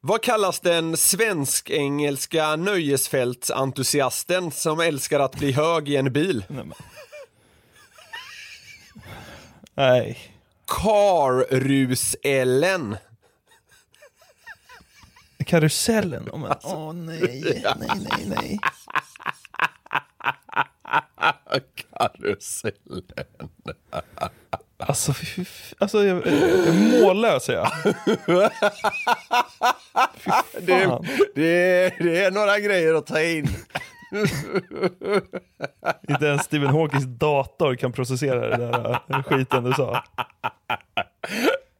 Vad kallas den svensk-engelska nöjesfältsentusiasten som älskar att bli hög i en bil? Nej. Karrus-Ellen. Karusellen? Åh åh nej, nej, nej, nej. Karusellen. Alltså, fy, alltså jag, jag är mållös är jag. Det, fan. det, det är några grejer att ta in. Inte ens Stephen Hawkings dator kan processera den där äh, skiten du sa.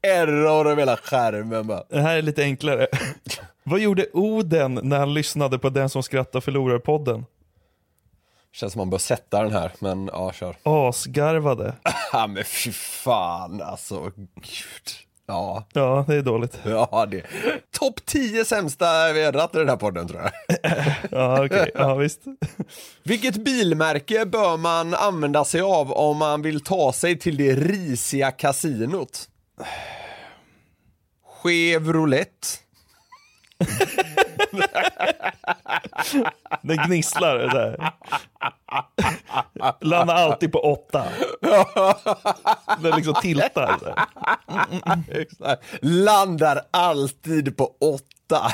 Error över hela skärmen bara. Det här är lite enklare. Vad gjorde Oden när han lyssnade på Den som skrattar förlorar-podden? Känns som man bör sätta den här, men ja, kör. Asgarvade. Ja, men fy fan alltså. Gud. Ja, Ja, det är dåligt. ja det. Topp 10 sämsta dragit i den här podden tror jag. Ja, okej. Ja, visst. Vilket bilmärke bör man använda sig av om man vill ta sig till det risiga kasinot? Chevrolet. Det gnisslar så här. Landar alltid på åtta. Det liksom tiltar. Så här. Landar alltid på åtta.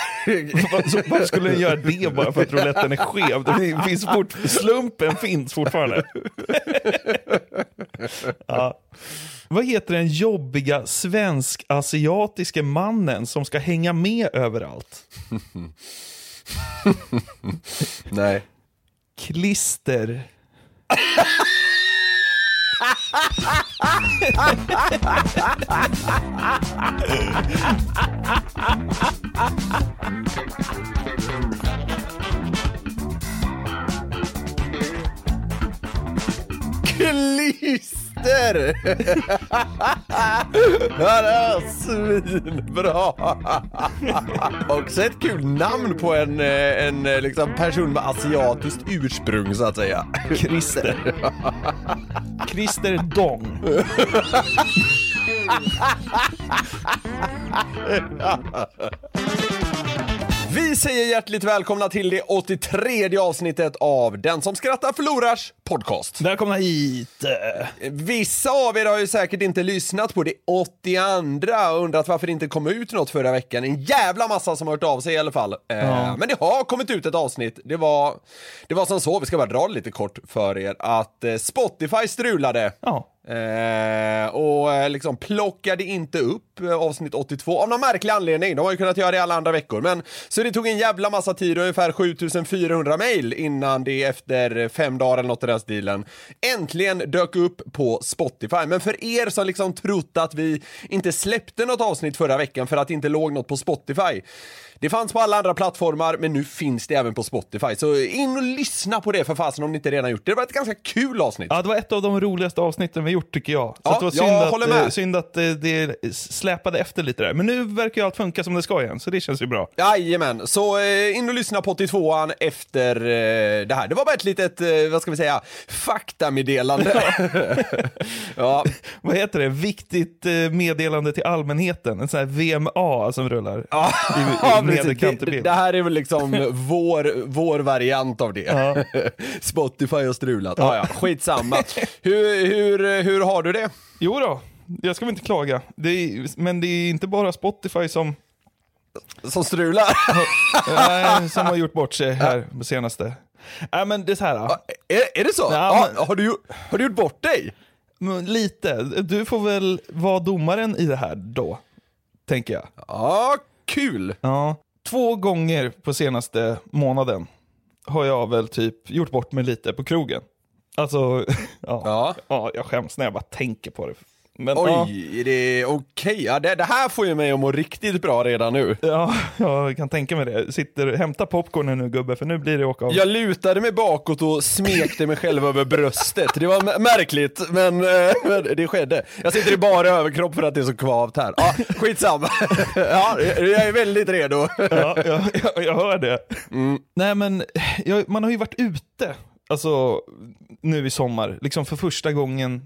Varför skulle den göra det bara för att rouletten är skev? Det finns fort, slumpen finns fortfarande. Ja. Vad heter den jobbiga svensk-asiatiske mannen som ska hänga med överallt? Nej. Klister. Klister! Ja, det är svinbra! Också ett kul namn på en, eh, en eh, liksom person med asiatiskt ursprung så att säga. Christer. Christer Dong. Vi säger hjärtligt välkomna till det 83 avsnittet av Den som skrattar förlorars podcast. Välkomna hit. Vissa av er har ju säkert inte lyssnat på det 82 och undrat varför det inte kom ut något förra veckan. En jävla massa som har hört av sig i alla fall. Eh, Men det har kommit ut ett avsnitt. Det var, det var som så, vi ska bara dra lite kort för er, att eh, Spotify strulade. Ja. Eh, och eh, liksom plockade inte upp eh, avsnitt 82 av någon märklig anledning. De har ju kunnat göra det alla andra veckor. Men så det tog en jävla massa tid, ungefär 7400 mail innan det efter fem dagar eller något i den stilen äntligen dök upp på Spotify. Men för er som liksom trott att vi inte släppte något avsnitt förra veckan för att det inte låg något på Spotify. Det fanns på alla andra plattformar, men nu finns det även på Spotify. Så in och lyssna på det för fasen om ni inte redan gjort det. Det var ett ganska kul avsnitt. Ja, det var ett av de roligaste avsnitten vi gjort tycker jag. Så Ja, det var synd, jag att, håller med. eh, synd att eh, det släpade efter lite där. Men nu verkar ju allt funka som det ska igen, så det känns ju bra. Jajamän, så eh, in och lyssna på 82an efter eh, det här. Det var bara ett litet, eh, vad ska vi säga, faktameddelande. ja, Vad heter det? Viktigt eh, meddelande till allmänheten. En sån här VMA som rullar ja, i, i nedre det, kanterbild. det här är väl liksom vår, vår variant av det. Spotify har strulat. Ja. Ja, skitsamma. hur, hur, hur har du det? Jo då, jag ska väl inte klaga. Det är, men det är inte bara Spotify som, Som strular? som har gjort bort sig här på senaste. Nej, men det är så här. Är, är det så? Ja, Ja, har, du, har du gjort bort dig? Men lite. Du får väl vara domaren i det här då, tänker jag. Ja, kul. Ja. Två gånger på senaste månaden har jag väl typ gjort bort mig lite på krogen. Alltså, ja. Ja. ja jag skäms när jag bara tänker på det. Men, ja, Oj, är det okej? Ja, det, det här får ju mig att må riktigt bra redan nu. ja, jag kan tänka mig det. Sitter, hämta popcornen nu gubbe, för nu blir det åka av. Jag lutade mig bakåt och smekte mig själv över bröstet. Det var märkligt, men, eh, men det skedde. Jag sitter i bara överkropp för att det är så kvavt här. Ja, skitsamma. Ja, jag är väldigt redo. Ja, jag, jag, jag hör det. Nej men, jag, man har ju varit ute, alltså nu i sommar, liksom för första gången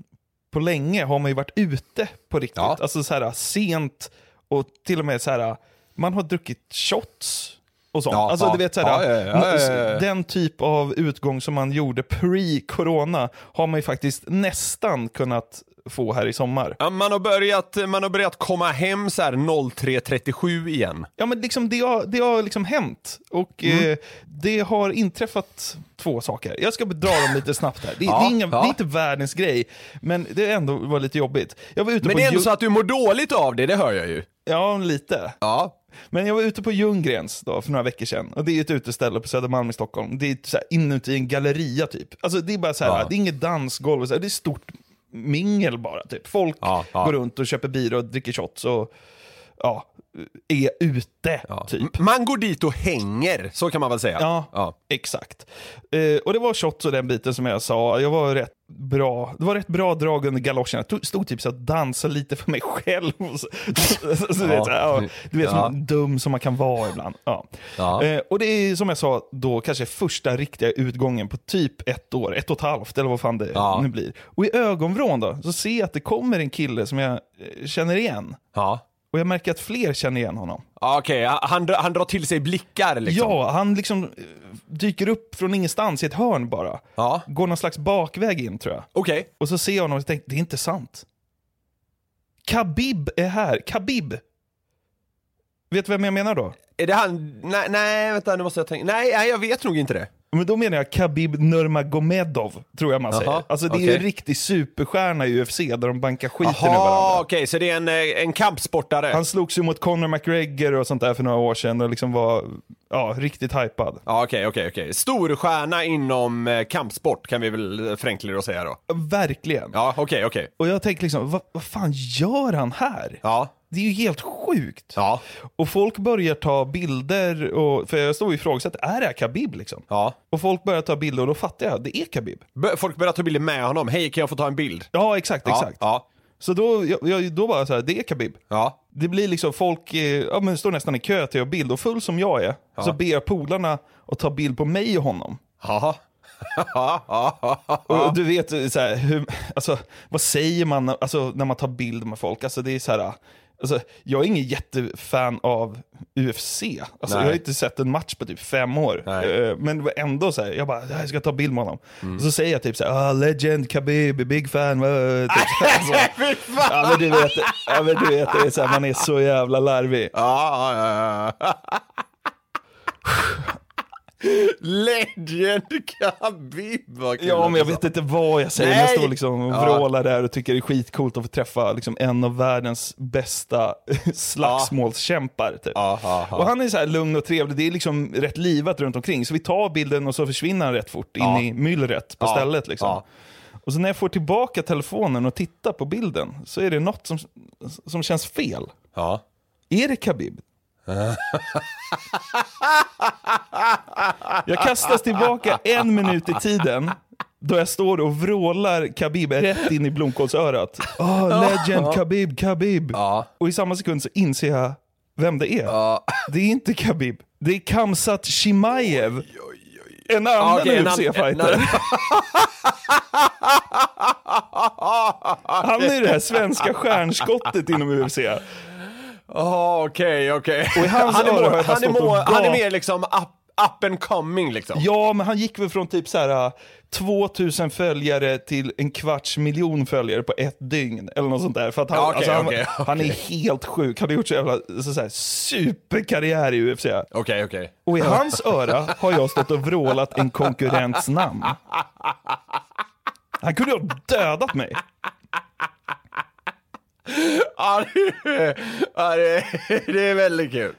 på länge har man ju varit ute på riktigt. Ja. Alltså så här sent och till och med så här, man har druckit shots och sånt. Ja, alltså ja. du vet så här, den typ av utgång som man gjorde pre-corona har man ju faktiskt nästan kunnat få här i sommar. Ja, man, har börjat, man har börjat komma hem så här 03.37 igen. Ja men liksom det har, det har liksom hänt. Och Mm. eh, det har inträffat två saker. Jag ska dra dem lite snabbt här. Det, Ja, det, är, inga, ja. det är inte världens grej, men det ändå var lite jobbigt. Jag var ute Men på det är ändå så att du mår dåligt av det, det hör jag ju. Ja, lite. Ja. Men jag var ute på Ljunggrens då, för några veckor sedan. Och det är ett uteställe på Södermalm i Stockholm. Det är så här, inuti en galleria typ. Alltså det är bara så här, Ja. det är inget dansgolv, så här, det är stort mingel bara. Typ. Folk Ja, ja. går runt och köper bira och dricker shots och ja, är ute Ja. typ. Man går dit och hänger, så kan man väl säga. Ja, Ja. exakt. Eh, och det var shots och den biten som jag sa. Jag var rätt bra. Det var rätt bra drag under galoscherna. Jag stod typ så att dansa lite för mig själv. Så, så, så, ja, du vet, Ja. som dum som man kan vara ibland. Ja. Eh, och det är som jag sa då kanske första riktiga utgången på typ ett år, ett och ett halvt eller vad fan det nu blir. Och i ögonvrån då, så ser jag att det kommer en kille som jag eh, känner igen. Ja. Och jag märker att fler känner igen honom. Okej, han, drar- han drar till sig blickar liksom. Ja, han liksom eh, dyker upp från ingenstans i ett hörn bara. Ja. Går någon slags bakväg in tror jag. Okej. Och så ser jag honom och tänker, det är inte sant. Khabib är här. Khabib. Vet du vem jag menar då? Är det han? Nej, nej, vänta nu måste jag tänka. Nej, nej, jag vet nog inte det. Men då menar jag Khabib Nurmagomedov, tror jag man säger. Alltså det är ju en riktig superstjärna i UFC där de bankar skiten ur Jaha, varandra. okej, så det är en, eh, en kampsportare. Han slogs ju mot Conor McGregor och sånt där för några år sedan och liksom var ja, riktigt hypad. Ja, okej, okej, okej. Storstjärna inom eh, kampsport kan vi väl förenkla och säga då. Verkligen. Ja, okej, okej. Och jag tänker liksom, vad, vad fan gör han här? Ja, Det är ju helt sjukt. ja, Och folk börjar ta bilder, och, för jag stod och ifrågasatte, är det här Khabib liksom? ja. Och folk börjar ta bilder och då fattar jag, det är Khabib. Bör- Folk börjar ta bilder med honom. Hej, kan jag få ta en bild? Ja, exakt, Ja, exakt. Ja, Så då, jag, jag, då var jag så här, det är Khabib. ja. Det blir liksom folk, eh, ja men står nästan i kö till att bild, och full som jag är, så ber jag polarna att ta bild på mig och honom. Ja, ja, ja, Och du vet, så här, hur, alltså, vad säger man alltså, när man tar bild med folk? Alltså, det är så här, alltså, jag är ingen jättefan av UFC. Alltså, jag har inte sett en match på typ fem år. Nej. Eh, Men ändå så här, jag bara, jag ska ta bild med honom. Och så säger jag typ så här, ah, legend, Khabib, big fan. Typ, alltså, ja, men du vet, ja, men du vet det är så här, man är så jävla larvig. Ja, ja, ja, ja. Legend Khabib, kul Ja, men jag vet inte vad jag säger. Men jag Nej! står liksom och vrålar där och tycker det är skitcoolt att få träffa liksom en av världens bästa slagsmålskämpar. Typ. Ja, ja, ja. Och han är så här lugn och trevlig, det är liksom rätt livat runt omkring. Så vi tar bilden och så försvinner han rätt fort in i myllret på stället. Liksom. Och så när jag får tillbaka telefonen och tittar på bilden så är det något som, som känns fel. Ja. Är det Khabib? jag kastas tillbaka en minut i tiden då jag står och vrålar Khabib rätt in i blomkålsörat. Oh, legend, Khabib, Khabib. Ja. Och i samma sekund så inser jag vem det är. Ja. Det är inte Khabib. Det är Kamsat Chimaev. En annan annan- UFC-fighter. Han är det här svenska stjärnskottet inom UFC. Ja, okej, okej. Han är öra har more- jag bara han är stått och more- Han är gap- mer liksom up, up and coming liksom. Ja, men han gick väl från typ så här 2000 följare till en kvarts miljon följare på ett dygn. Eller något sånt där. För att han, Ja, okej, alltså, han, okej, han är helt sjuk. Han har gjort så jävla så, så här, superkarriär i UFC. Okej, okej. Och i hans öra har jag stått och vrålat en konkurrents namn. Han kunde ha dödat mig. Ja, det, det, är väldigt kul.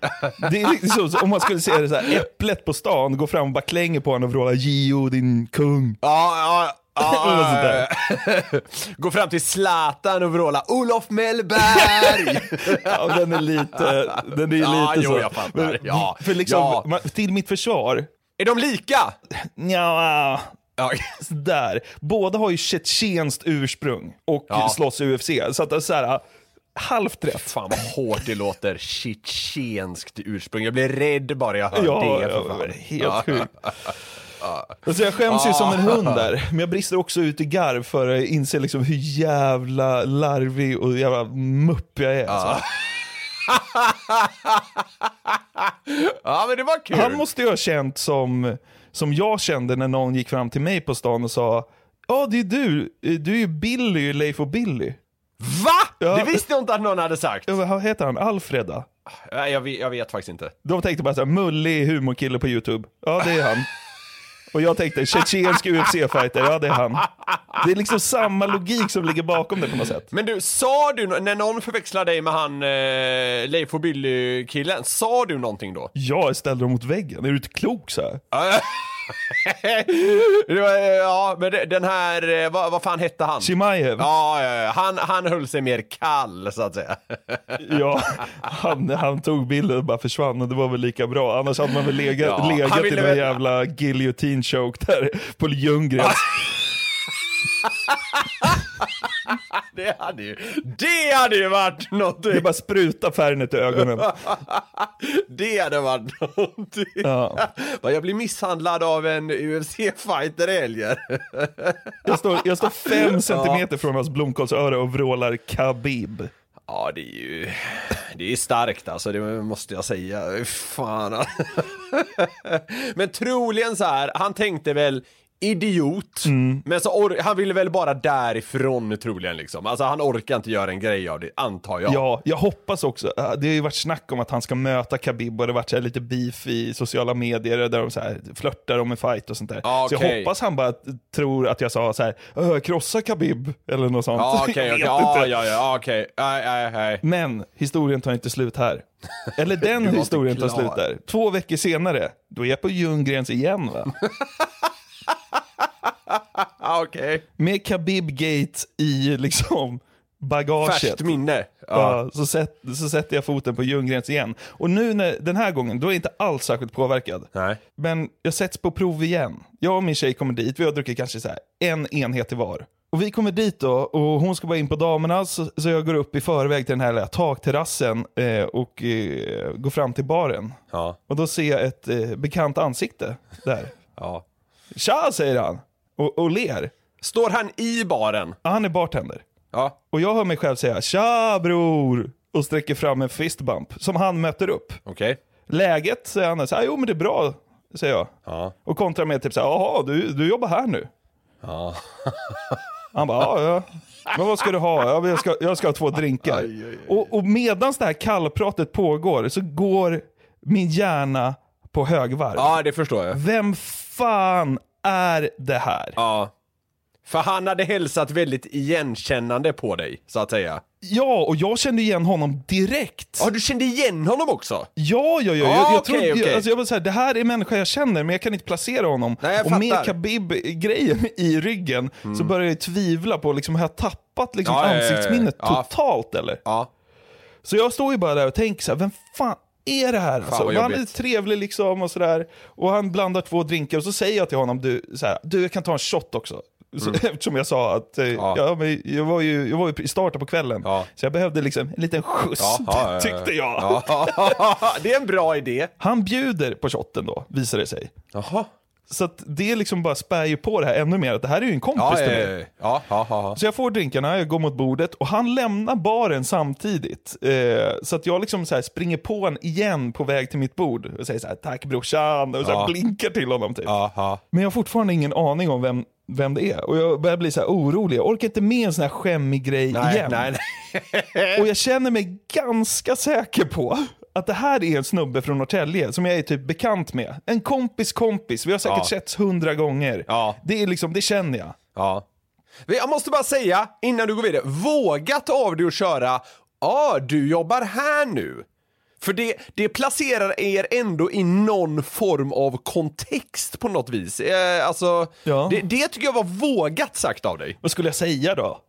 Det är liksom, så, om man skulle säga det så här, äpplet på stan, gå fram och bara klänger på honom och vråla Gio din kung. Ja, ja, ja. Gå fram till Zlatan och vråla Olof Mellberg! Ja, den är lite, den är ju Ja, lite jo, så. jag fattar. Ja, för liksom, ja. till mitt försvar, Är de lika? ja, Ja. där. Båda har ju tjetjenskt ursprung och Ja. slåss i UFC. Så att det är så här, halvt rätt. Fan vad hårt det låter tjetjenskt ursprung. Jag blir rädd bara jag hör Ja, det. Ja, helt sjukt. Alltså jag skäms ju som en hund där, men jag brister också ut i garv för jag inser liksom hur jävla larvig och jävla mupp jag är. Alltså. ja, men det var kul. Han måste ju ha känt som, som jag kände när någon gick fram till mig på stan och sa Ja, det är du. Du är ju Billy Leif och Billy. Va? Ja. Det visste jag inte att någon hade sagt. Vad heter han? Alfreda? Jag, vet, jag vet faktiskt inte. De tänkte bara såhär, mullig humorkille på YouTube. Ja, det är han. Och jag tänkte, tjetjensk UFC-fighter, ja det är han. Det är liksom samma logik som ligger bakom det på något sätt. Men du, sa du, när någon förväxlade dig med han eh, Leif och Billy-killen, sa du någonting då? Jag ställde dem mot väggen, är du inte klok så var, eh, ja, men den här, eh, vad, vad fan hette han? Chimaev, Ja, ja, ja, han, han höll sig mer kall så att säga. ja, han, han tog bilden och bara försvann och det var väl lika bra. Annars hade man väl legat, Ja, legat i någon väl- jävla guillotine choke där på Ljunggrens. Det hade ju, det hade ju varit någonting. Det bara spruta Fernet i ögonen. Det hade varit någonting. Ja. Jag blir misshandlad av en UFC-fighter i helgen. Jag står, jag står fem centimeter från hans blomkålsöra och vrålar Khabib. Ja, det är ju, det är starkt alltså, det måste jag säga. Fan. Men troligen så här, han tänkte väl idiot, men så han ville väl bara därifrån troligen liksom. Alltså han orkar inte göra en grej av det, antar jag. Ja, jag hoppas också. äh, Det har ju varit snack om att han ska möta Khabib och det har varit så lite beef i sociala medier där de så här flörtar om en fight och sånt där. Ja, Så jag hoppas han bara tror att jag sa så här, "Öh, krossa Khabib eller något sånt. Okej, Jag okej, vet ja, ja, okej. Nej, nej. Men historien tar inte slut här. Eller den historien tar slut där. Två veckor senare, då är jag på Ljunggrens igen va. Ja, okej. Med Khabib-gate i liksom bagaget. Färskt minne. Ja. Ja, så, sätt, så sätter jag foten på Ljunggrens igen. Och nu när, den här gången, då är jag inte alls särskilt påverkad. Nej. Men jag sätts på prov igen. Jag och min tjej kommer dit, vi har druckit kanske så här en enhet i var. Och vi kommer dit då och hon ska bara in på damerna så, så jag går upp i förväg till den här lilla takterrassen eh, och eh, går fram till baren. Ja. Och då ser jag ett eh, bekant ansikte där. ja. Tja säger han och, och ler. Står han i baren? Ja, Han är bartender. Ja. Och jag hör mig själv säga tja bror och sträcker fram en fistbump som han möter upp. Okej. Läget säger han, så här, jo men det är bra, säger jag. Ja. Och kontrar med typ så här, jaha du, du jobbar här nu? Ja. Han bara, ja ja. Men vad ska du ha? Ja, men jag, ska, jag ska ha två drinkar. Och, och medans det här kallpratet pågår så går min hjärna på högvarv. Ja, det förstår jag. Vem fan är det här? Ja. För han hade hälsat väldigt igenkännande på dig, så att säga. Ja, och jag kände igen honom direkt. Ja, du kände igen honom också? Ja, ja, ja. Ah, Jag, jag, okej, trodde, okej. Alltså jag var så här, det här är en människa jag känner, men jag kan inte placera honom. Nej, jag och med fattar. Khabib-grejen i ryggen så börjar jag tvivla på, liksom, har jag tappat liksom, Ja, ja, ja, ja. ansiktsminnet totalt eller? Ja. Så jag står ju bara där och tänker så här, vem fan är det här? Alltså, han är trevlig liksom och sådär. Och han blandar två drinkar och så säger jag till honom, du, så här, du jag kan ta en shot också. Så, Eftersom jag sa att eh, Ja. ja. men jag var ju jag var ju i starten på kvällen, Ja. så jag behövde liksom en liten skjuts, Ja, tyckte jag. Ja. det är en bra idé. Han bjuder på shotten då, visar det sig. Jaha. Så det liksom bara spär ju på det här ännu mer, att det här är ju en kompis Ja, till mig. ja, ja, ja. Så jag får drinkarna, jag går mot bordet och han lämnar baren samtidigt. Eh, så att jag liksom så springer på honom igen på väg till mitt bord och säger så här tack brorsan och så blinkar till honom typ. Men jag har fortfarande ingen aning om vem, vem det är. Och jag börjar bli så här orolig, jag orkar inte med en sån här skämmig grej Nej, igen. nej, nej. Och jag känner mig ganska säker på att det här är en snubbe från Norrtälje som jag är typ bekant med. En kompis kompis, vi har säkert Ja. setts hundra gånger. Ja. Det är liksom, det känner jag. Ja. Jag måste bara säga, innan du går vidare, våga ta av dig och köra Ja, ah, du jobbar här nu. För det, det placerar er ändå i någon form av kontext på något vis. Eh, alltså, Ja. det, det tycker jag var vågat sagt av dig. Vad skulle jag säga då?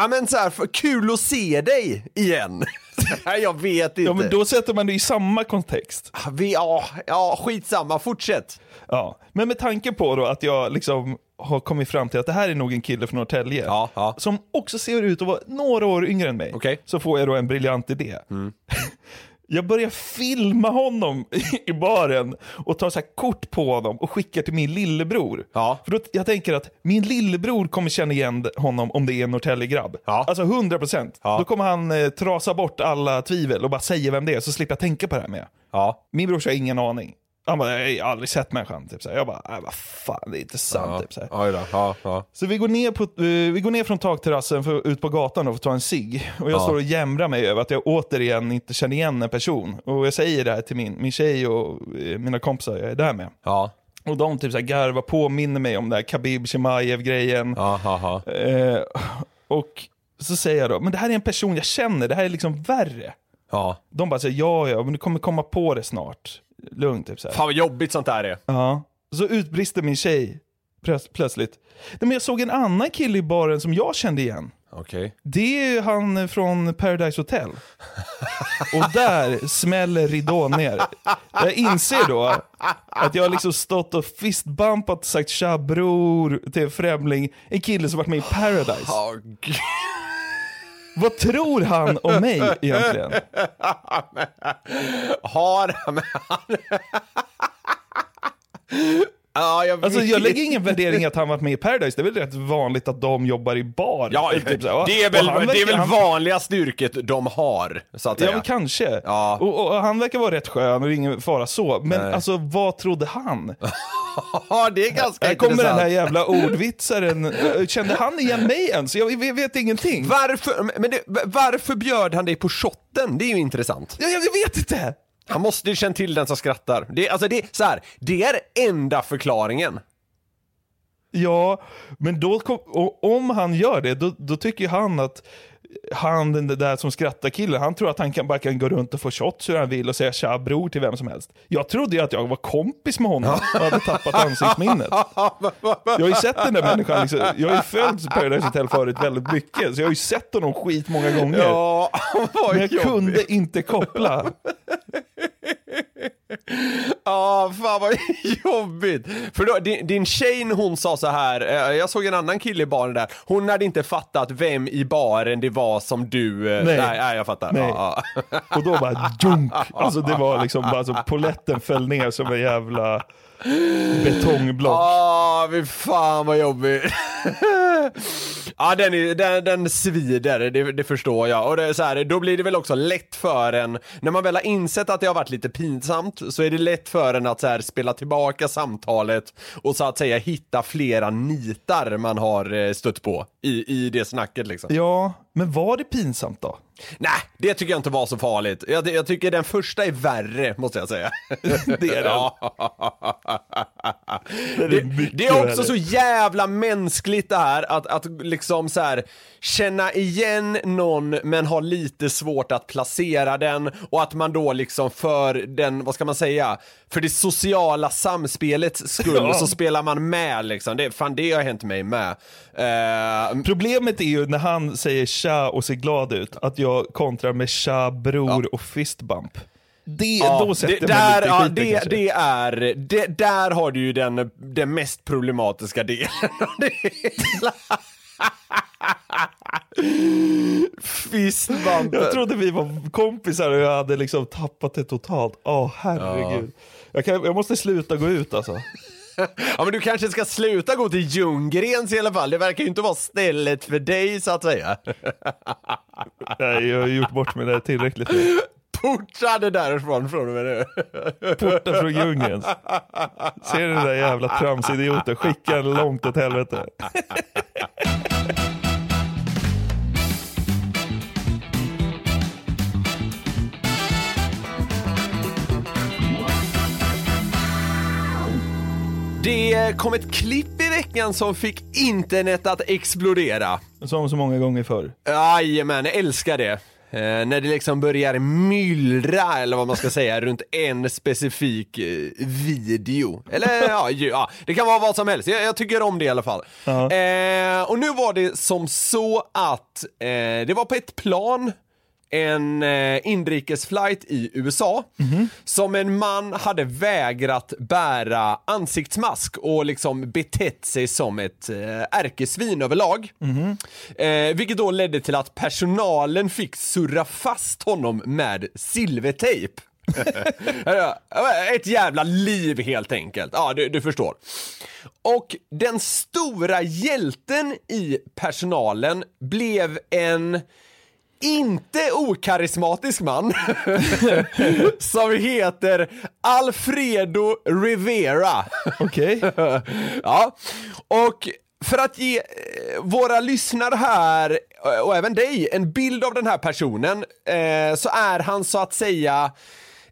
Ja men så här, för, kul att se dig igen. Jag vet inte. Ja, men då sätter man det i samma kontext. Vi, ja, ja, skitsamma, fortsätt. Ja. Men med tanke på då att jag liksom har kommit fram till att det här är nog en kille från Norrtälje. Ja, ja. Som också ser ut att vara några år yngre än mig. Okej. Så får jag då en briljant idé. Jag börjar filma honom i baren och tar så kort på honom och skickar till min lillebror. Ja. För då, jag tänker att min lillebror kommer känna igen honom om det är en Norrtälje-grabb. Ja. Alltså 100%. Ja. Då kommer han eh, trasa bort alla tvivel och bara säga vem det är så slipper jag tänka på det här med. Ja. Min brorsa har ingen aning. Han bara, jag har aldrig sett människan. Typ så här. Jag bara, äh, vad fan, det är inte sant. Ja. Typ så, här. Då. Ja, ja. så vi går ner, på, eh, vi går ner från takterrassen för, ut på gatan och får ta en cigg. Och jag Ja. står och jämrar mig över att jag återigen inte känner igen en person. Och jag säger det här till min, min tjej och eh, mina kompisar jag är där med. Och de typ så här garvar, påminner mig om det här Khabib Chimaev-grejen. Eh, och så säger jag då, men det här är en person jag känner, det här är liksom värre. ja. De bara säger ja, ja, men du kommer komma på det snart. Lugnt, typ så här. Fan vad jobbigt sånt där är. Ja. Så utbrister min tjej plöts- plötsligt. Nej, men jag såg en annan kille i baren som jag kände igen. Okej. Det är ju han från Paradise Hotel. Och där smäller ridån ner. Jag inser då att jag har liksom stått och fistbumpat och sagt tja bror till en främling, en kille som varit med i Paradise. Ja, gud. Vad tror han om mig egentligen? Har han? Ja, jag Alltså jag lägger ingen värdering i att han varit med i Paradise, det är väl rätt vanligt att de jobbar i bar. Ja, Typ så det är väl, han det är verkar- väl han- vanligaste yrket de har, så att Ja säga. men kanske. Ja. Och, och han verkar vara rätt skön och ingen fara så. Men Nej. alltså vad trodde han? Ja, det är ganska Här kommer den intressant. här jävla ordvitsaren. Kände han igen mig ens? Jag vet, ingenting. Varför, men det, varför bjöd han dig på shotten? Det är ju intressant. Jag, jag vet inte. Han måste ju känt till den som skrattar. Det, alltså det, så här, det är enda förklaringen. Ja, men då och om han gör det, då, då tycker ju han att han den där som skrattar killen, han tror att han kan, bara kan gå runt och få shots hur han vill och säga tja bror till vem som helst. Jag trodde ju att jag var kompis med honom och hade tappat ansiktsminnet. Jag har ju sett den där människan, liksom, jag har ju följt Paradise Hotel förut väldigt mycket, så jag har ju sett honom skit många gånger. Ja, men jag jobbigt. kunde inte koppla. Ja, fan vad jobbigt. För då, din, din när hon sa så här, eh, jag såg en annan kille i baren där, hon hade inte fattat vem i baren det var som du... eh, Nej. nej, nej jag fattar. Nej. Ja, ja. Och då bara dunk. Alltså det var liksom bara så poletten föll ner som en jävla betongblock. Ah, fy fan vad jobbigt ja, den, är, den, den svider, det, det förstår jag. Och det är så här, då blir det väl också lätt för en, när man väl har insett att det har varit lite pinsamt, så är det lätt för en att så här, spela tillbaka samtalet och så att säga hitta flera nitar man har eh, stött på i, i det snacket liksom. Ja, men var det pinsamt då? Nej, det tycker jag inte var så farligt. Jag, jag tycker den första är värre, måste jag säga. Det är. Ja. Det är Det, det är också så jävla mänskligt det här att, att liksom så här känna igen någon men ha lite svårt att placera den och att man då liksom för den, vad ska man säga, för det sociala samspelets skull Ja. så spelar man med liksom. Det, fan det har hänt mig med. Eh, Problemet är ju när han säger tja och ser glad ut, att jag kontrar med tja bror och fistbump. Det, Ja, det, jag där, ja, det, det är, det, där har du ju den, den mest problematiska delen. Fistbump. Jag trodde vi var kompisar och jag hade liksom tappat det totalt. Åh herregud. Jag, kan, jag måste sluta gå ut alltså. ja men du kanske ska sluta gå till Ljunggrens i alla fall. Det verkar ju inte vara stället för dig så att säga. Nej, jag har gjort bort mig där tillräckligt nu. Portade därifrån från och med nu. Porta från djungeln. Ser du den där jävla tramsidioten? Skicka den långt åt helvete. Det kom ett klipp i veckan som fick internet att explodera. Som så många gånger förr. Jajamän, jag älskar det. Eh, när det liksom börjar myllra, eller vad man ska säga, runt en specifik eh, video. Eller ja, ju, ja, det kan vara vad som helst. Jag, jag tycker om det i alla fall. Ja. Eh, och nu var det som så att eh, det var på ett plan en eh, inrikesflight i USA som en man hade vägrat bära ansiktsmask och liksom betett sig som ett eh, ärkesvin överlag. Eh, vilket då ledde till att personalen fick surra fast honom med silvertejp. Ett jävla liv helt enkelt. Ja, du, du förstår. Och den stora hjälten i personalen blev en inte okarismatisk man som heter Alfredo Rivera. Okej. ja, och för att ge eh, våra lyssnare här eh, och även dig en bild av den här personen eh, så är han så att säga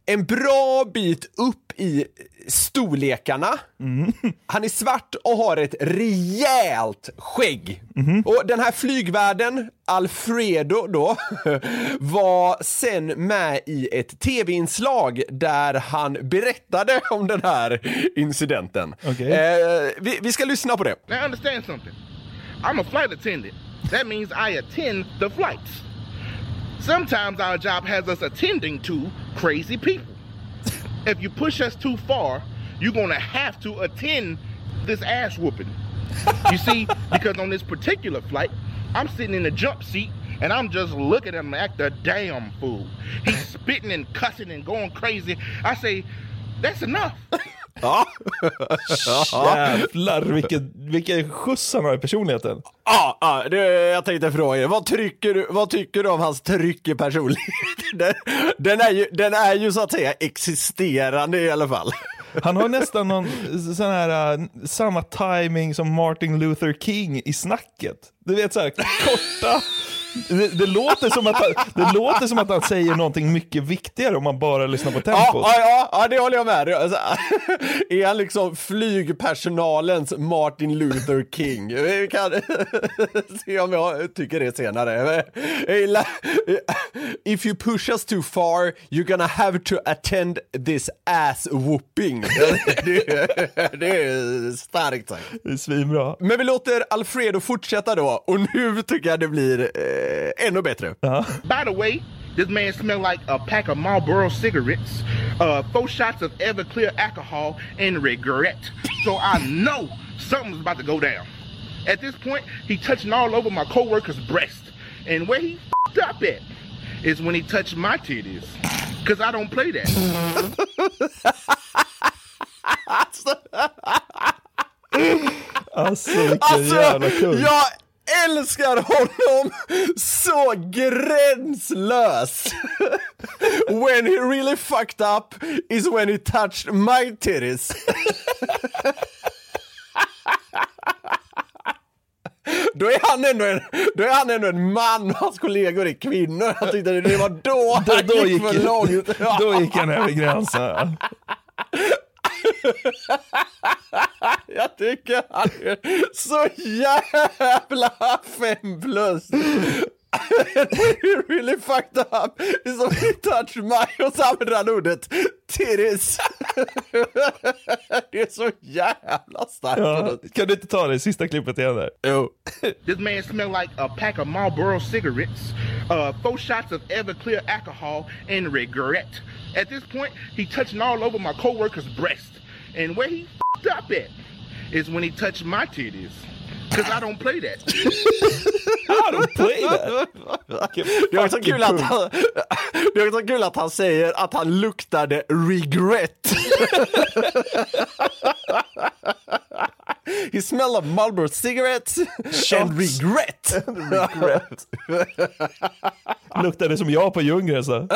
en bra bit upp i storlekarna. Han är svart och har ett rejält skägg. Och den här flygvärden, Alfredo då, var sen med i ett tv-inslag där han berättade om den här incidenten. Okej. Eh, vi, vi ska lyssna på det. Now understand something. I'm a flight attendant. That means I attend the flights. Sometimes our job has us attending to crazy people. If you push us too far, you're gonna have to attend this ass whooping. You see, because on this particular flight, I'm sitting in the jump seat and I'm just looking at him act a damn fool. He's spitting and cussing and going crazy. I say, that's enough. Ja. Jävlar vilken, vilken skjuts han har i personligheten. Ja, ja det, jag tänkte fråga er, vad, tycker du, vad tycker du om hans tryck i personlighet? Den, den, är ju, den är ju så att säga existerande i alla fall. Han har nästan någon sån här, äh, samma timing som Martin Luther King i snacket. Du vet så här korta, det, det, låter som att han, det låter som att han säger någonting mycket viktigare om man bara lyssnar på tempot. ja, ja, ja, det håller jag med Alltså, Är han liksom flygpersonalens Martin Luther King? Vi kan se om jag tycker det senare. If you push us too far, you're gonna have to attend this ass whooping. Det, det är starkt sagt. Det är svinbra. Men vi låter Alfredo fortsätta då, och nu tycker jag det blir eh, ännu bättre. Uh-huh. By the way, this man smelled like a pack of Marlboro cigarettes, uh, four shots of Everclear alcohol, and regret. So I know something's about to go down. At this point, he touching all over my coworker's breast. And where he fed up at is when he touched my titties. Cause I don't play that. Alltså vilken Alltså, jävla kung. jag älskar honom så gränslös. when he really fucked up is when he touched my titties. Då är, han ändå en, då är han ändå en man och hans kollegor är kvinnor. Jag tyckte det var då Då, han gick, för långt. då gick han över gränsen. Jag tycker han är så jävla fem plus. He really fucked up. It's he touched my och så använder han ordet titties. Det är så jävla starkt. Ja. Kan du inte ta det sista klippet igen där? Jo. This man smelled like a pack of Marlboro cigarettes, uh, four shots of Everclear alcohol, and regret. At this point, he touching all over my coworker's breast. And where he fed up at is when he touched my titties. Because I don't play that. I don't play that. Det är också kul att han, det är också kul att han säger att han luktade regret. He smelled of Marlboro cigarettes and regret. Regret. Luktade som jag på Ljunggren så.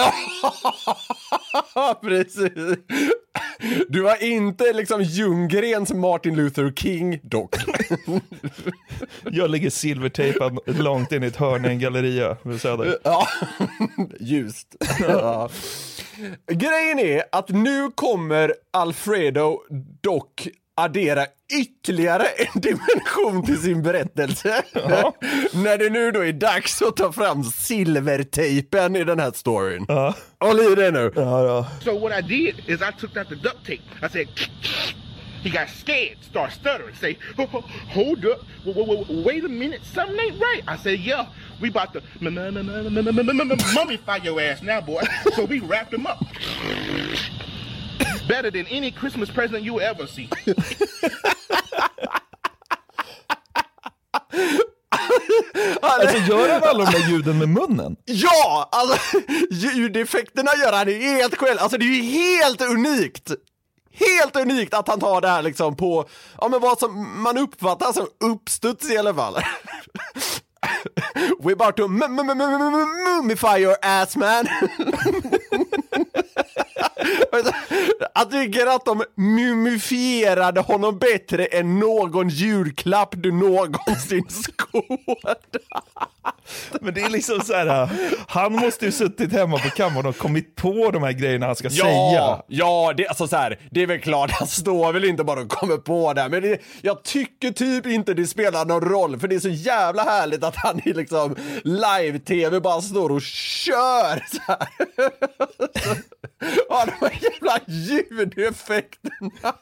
Precis. Du var inte liksom Ljunggrens Martin Luther King dock. Jag ligger silvertejpad långt in i ett hörn i en galleria vid Söder. Ja, ljust. Ja. Grejen är att nu kommer Alfredo dock addera ytterligare en dimension till sin berättelse. Ja. När det nu då är dags att ta fram silvertejpen i den här storyn. Ja. Håll i dig nu. Ja, ja. So what I did is I took out the duct tape. I said He got scared, start stuttering, say, hold up, wait a minute, something ain't right. I said, yeah, we about to mummify your ass now, boy. So we wrapped him up. Better than any Christmas present you ever see. Alltså gör han alla de där ljuden med munnen? Ja! Alltså, ljudeffekterna gör han helt själv. Alltså det är ju helt unikt. Helt unikt att han tar det här liksom på, ja men vad som man uppfattar som uppstuds i alla fall. We're about to m- m- m- m- m- mummify your ass man. Jag tycker att de mumifierade honom bättre än någon julklapp du någonsin skådat. Men det är liksom så här, han måste ju suttit hemma på kammaren och kommit på de här grejerna han ska säga. ja, det, alltså så här, det är väl klart, han står väl inte bara och kommer på det, här, men det, jag tycker typ inte det spelar någon roll, för det är så jävla härligt att han i liksom live-tv bara står och kör så här. Ja, de här jävla ljudeffekterna.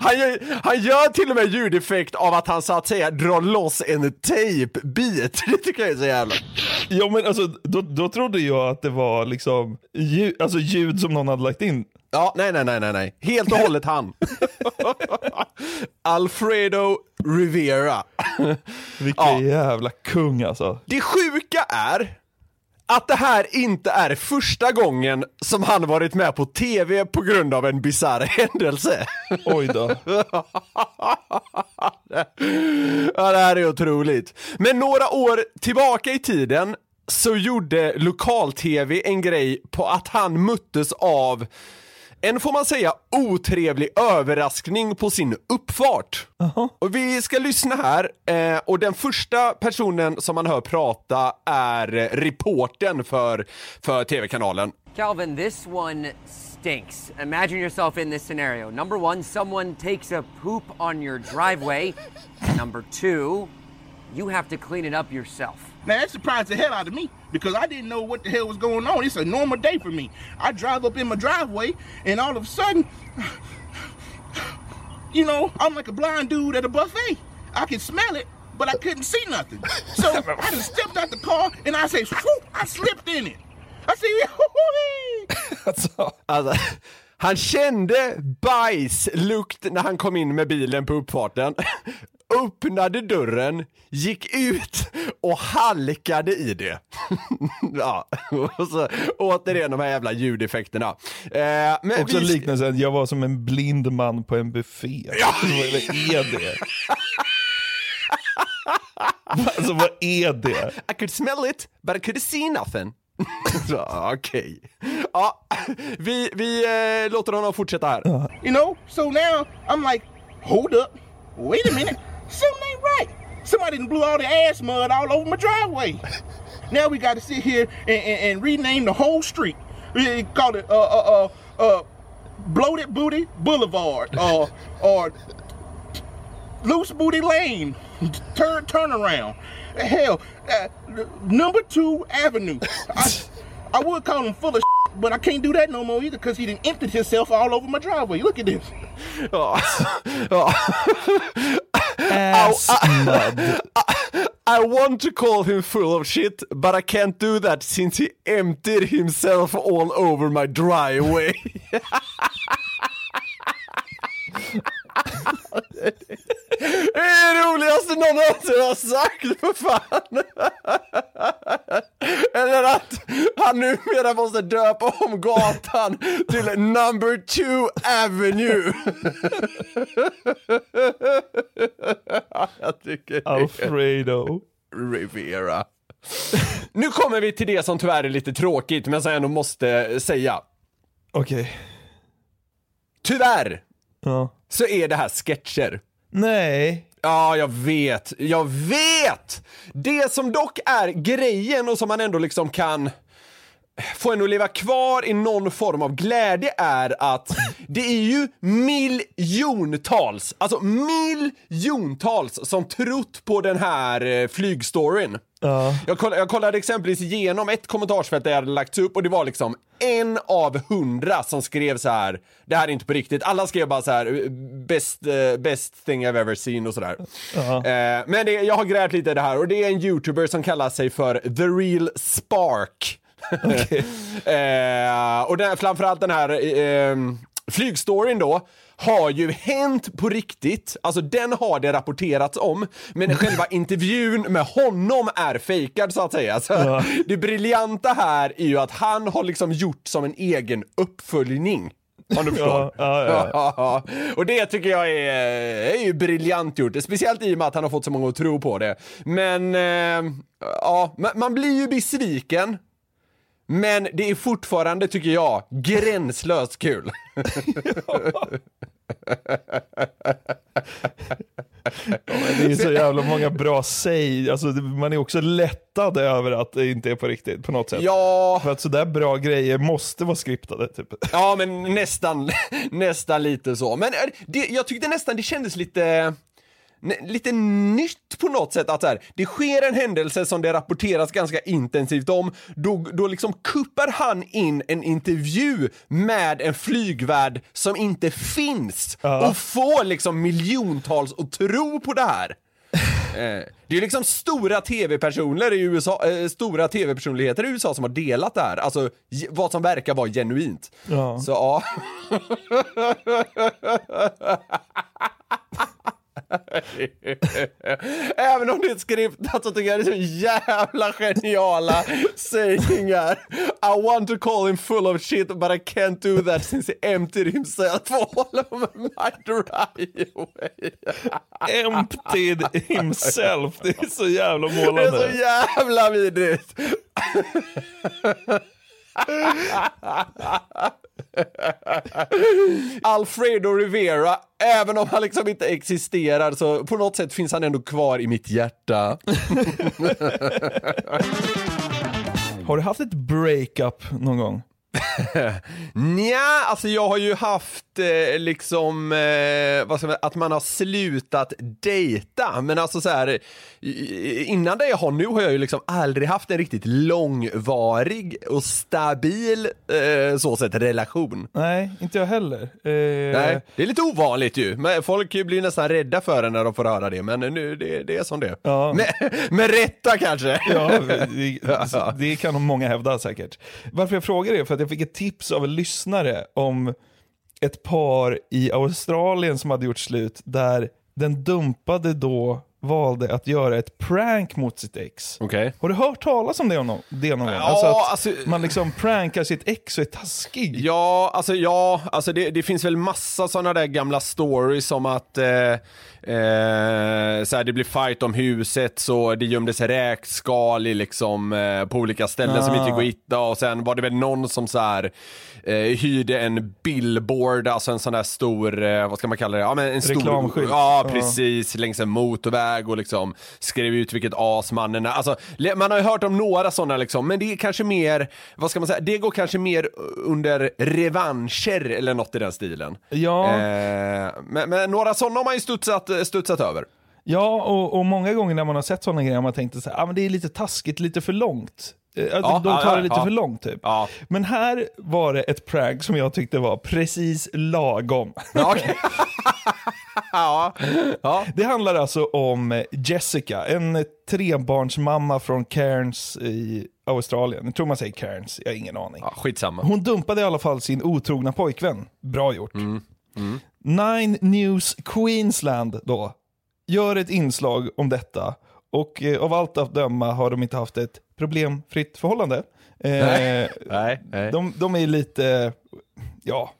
Han gör, han gör till och med ljudeffekt av att han så att säga drar loss en tejpbit. Det tycker jag är så jävla... Ja men alltså, då, då trodde jag att det var liksom ljud, alltså ljud som någon hade lagt in. Ja, nej, nej, nej, nej, nej. Helt och hållet han. Alfredo Rivera. Vilken Ja. jävla kung alltså. Det sjuka är att det här inte är första gången som han varit med på tv på grund av en bisarr händelse. Oj då. Ja, det här är otroligt. Men några år tillbaka i tiden så gjorde lokal-tv en grej på att han möttes av en, får man säga, otrevlig överraskning på sin uppfart. Och vi ska lyssna här, eh, och den första personen som man hör prata är reporten för, för tv-kanalen. Calvin, this one stinks. Imagine yourself in this scenario. Number one, someone takes a poop on your driveway. Number two, you have to clean it up yourself. Now that surprised the hell out of me because I didn't know what the hell was going on. It's a normal day for me. I drive up in my driveway and all of a sudden, you know, I'm like a blind dude at a buffet. I can smell it, but I couldn't see nothing. So I just stepped out the car and I say, "Swoop!" I slipped in it. I say, Alltså, Alltså, han kände bajslukt när han kom in med bilen på uppfarten. Öppnade dörren, gick ut och halkade i det. ja, och så återigen de här jävla ljudeffekterna. Eh, men också vi- liknelsen, jag var som en blind man på en buffé. Vad är det? Alltså vad är det? I could smell it, but I couldn't see nothing. Okej. Ja, vi, vi eh, låter honom fortsätta här. you know. So now I'm like, hold up, wait a minute, something ain't right. Somebody done blew all the ass mud all over my driveway. now we got to sit here and, and, and rename the whole street. We call it uh uh uh, uh bloated booty boulevard or or loose booty lane. Turn turnaround. Hell, uh, number two avenue. I, I would call him full of but I can't do that no more either because he done emptied himself all over my driveway. Look at this. Ja. Ja. Ass mud. I want to call him full of shit, but I can't do that since he emptied himself all over my driveway. Det är det roligaste någon någonsin har sagt, för fan! Eller att han numera måste döpa om gatan till number two avenue. Jag tycker Alfredo. Rivera. Nu kommer vi till det som tyvärr är lite tråkigt, men som jag ändå måste säga. Okej. Tyvärr Ja. så är det här sketcher. Nej. Ja, jag vet. Jag vet! Det som dock är grejen och som man ändå liksom kan få en att leva kvar i någon form av glädje är att det är ju miljontals, alltså miljontals som trott på den här eh, flygstoryn. Ja. Jag, koll, jag kollade exempelvis igenom ett kommentarsfält där jag hade lagts upp och det var liksom en av hundra som skrev så här. det här är inte på riktigt. Alla skrev bara så här best, eh, best thing I've ever seen och sådär. Eh, men det, jag har grävt lite i det här och det är en youtuber som kallar sig för The Real Spark. Eh, och den, framförallt den här eh, flygstoryn då har ju hänt på riktigt, alltså den har det rapporterats om, men själva intervjun med honom är fejkad så att säga. Så Det briljanta här är ju att han har liksom gjort som en egen uppföljning. Om du förstår. Ja, ja, ja. Ja, och det tycker jag är, är ju briljant gjort, speciellt i och med att han har fått så många att tro på det. Men, eh, ja, man blir ju besviken. Men det är fortfarande, tycker jag, gränslöst kul. Det är så jävla många bra säg. Alltså, man är också lättad över att det inte är på riktigt på något sätt. Ja, För att sådär bra grejer måste vara skriptade typ. ja men nästan, nästan lite så. Men eh, det, jag tyckte nästan det kändes lite lite nytt på något sätt att så här, det sker en händelse som det rapporteras ganska intensivt om, då, då liksom kuppar han in en intervju med en flygvärd som inte finns och får liksom miljontals att tro på det här. Eh, Det är liksom stora tv-personer i USA, eh, stora tv-personligheter i USA som har delat det här, alltså vad som verkar vara genuint. Ja. Så ja. Även om det är skriptat så tycker jag det är så jävla geniala sägningar. I want to call him full of shit but I can't do that since he emptied himself all over my driveway. Emptied himself. Det är så jävla Det är så målande. jävla vidrigt. Alfredo Rivera, även om han liksom inte existerar så på något sätt finns han ändå kvar i mitt hjärta. Har du haft ett breakup någon gång? Nja, alltså jag har ju haft liksom, eh, vad ska man, att man har slutat dejta, men alltså så här, innan det jag har nu har jag ju liksom aldrig haft en riktigt långvarig och stabil, eh, så sett, relation. Nej, inte jag heller. Eh, Nej, det är lite ovanligt ju, men folk blir nästan rädda för det när de får höra det, men nu, det, det är som det. Ja. med, med rätta kanske. Ja, det, det kan många hävda säkert. Varför jag frågar det är för att jag fick ett tips av en lyssnare om ett par i Australien som hade gjort slut där den dumpade då valde att göra ett prank mot sitt ex. Okej. Har du hört talas om det någon, det någon gång? Ja, Alltså att alltså- man liksom prankar sitt ex och är taskig. Ja, alltså ja, alltså det, det finns väl massa sådana där gamla stories som att eh, eh, så här, det blir fight om huset så det gömdes räkskal i liksom eh, på olika ställen som Ah. inte går att hitta och sen var det väl någon som så här eh, hyrde en billboard, alltså en sån där stor, eh, vad ska man kalla det? Ja, men en stor, Reklamskylt. Ja, Ja. precis, längs en motorväg och liksom skrev ut vilket as mannen är. Alltså, man har ju hört om några sådana liksom, men det är kanske mer, vad ska man säga, det går kanske mer under revanscher eller något i den stilen. Ja. Eh, men, men några sådana har man ju studsat, studsat över. Ja, och, och många gånger när man har sett sådana grejer har man tänkt här, ah, men det är lite taskigt, lite för långt. Eh, att Ja, de tar ja, det lite ja. för långt typ. Ja. Men här var det ett prank som jag tyckte var precis lagom. Okej. ja. ja. Det handlar alltså om Jessica, en trebarnsmamma från Cairns i Australien. Jag tror man säger Cairns, jag har ingen aning. ja, skitsamma. Hon dumpade i alla fall sin otrogna pojkvän. Bra gjort. Mm, Nine News Queensland då gör ett inslag om detta och eh, av allt att döma har de inte haft ett problemfritt förhållande. Eh, Nej, nej, nej. De, de är lite, ja,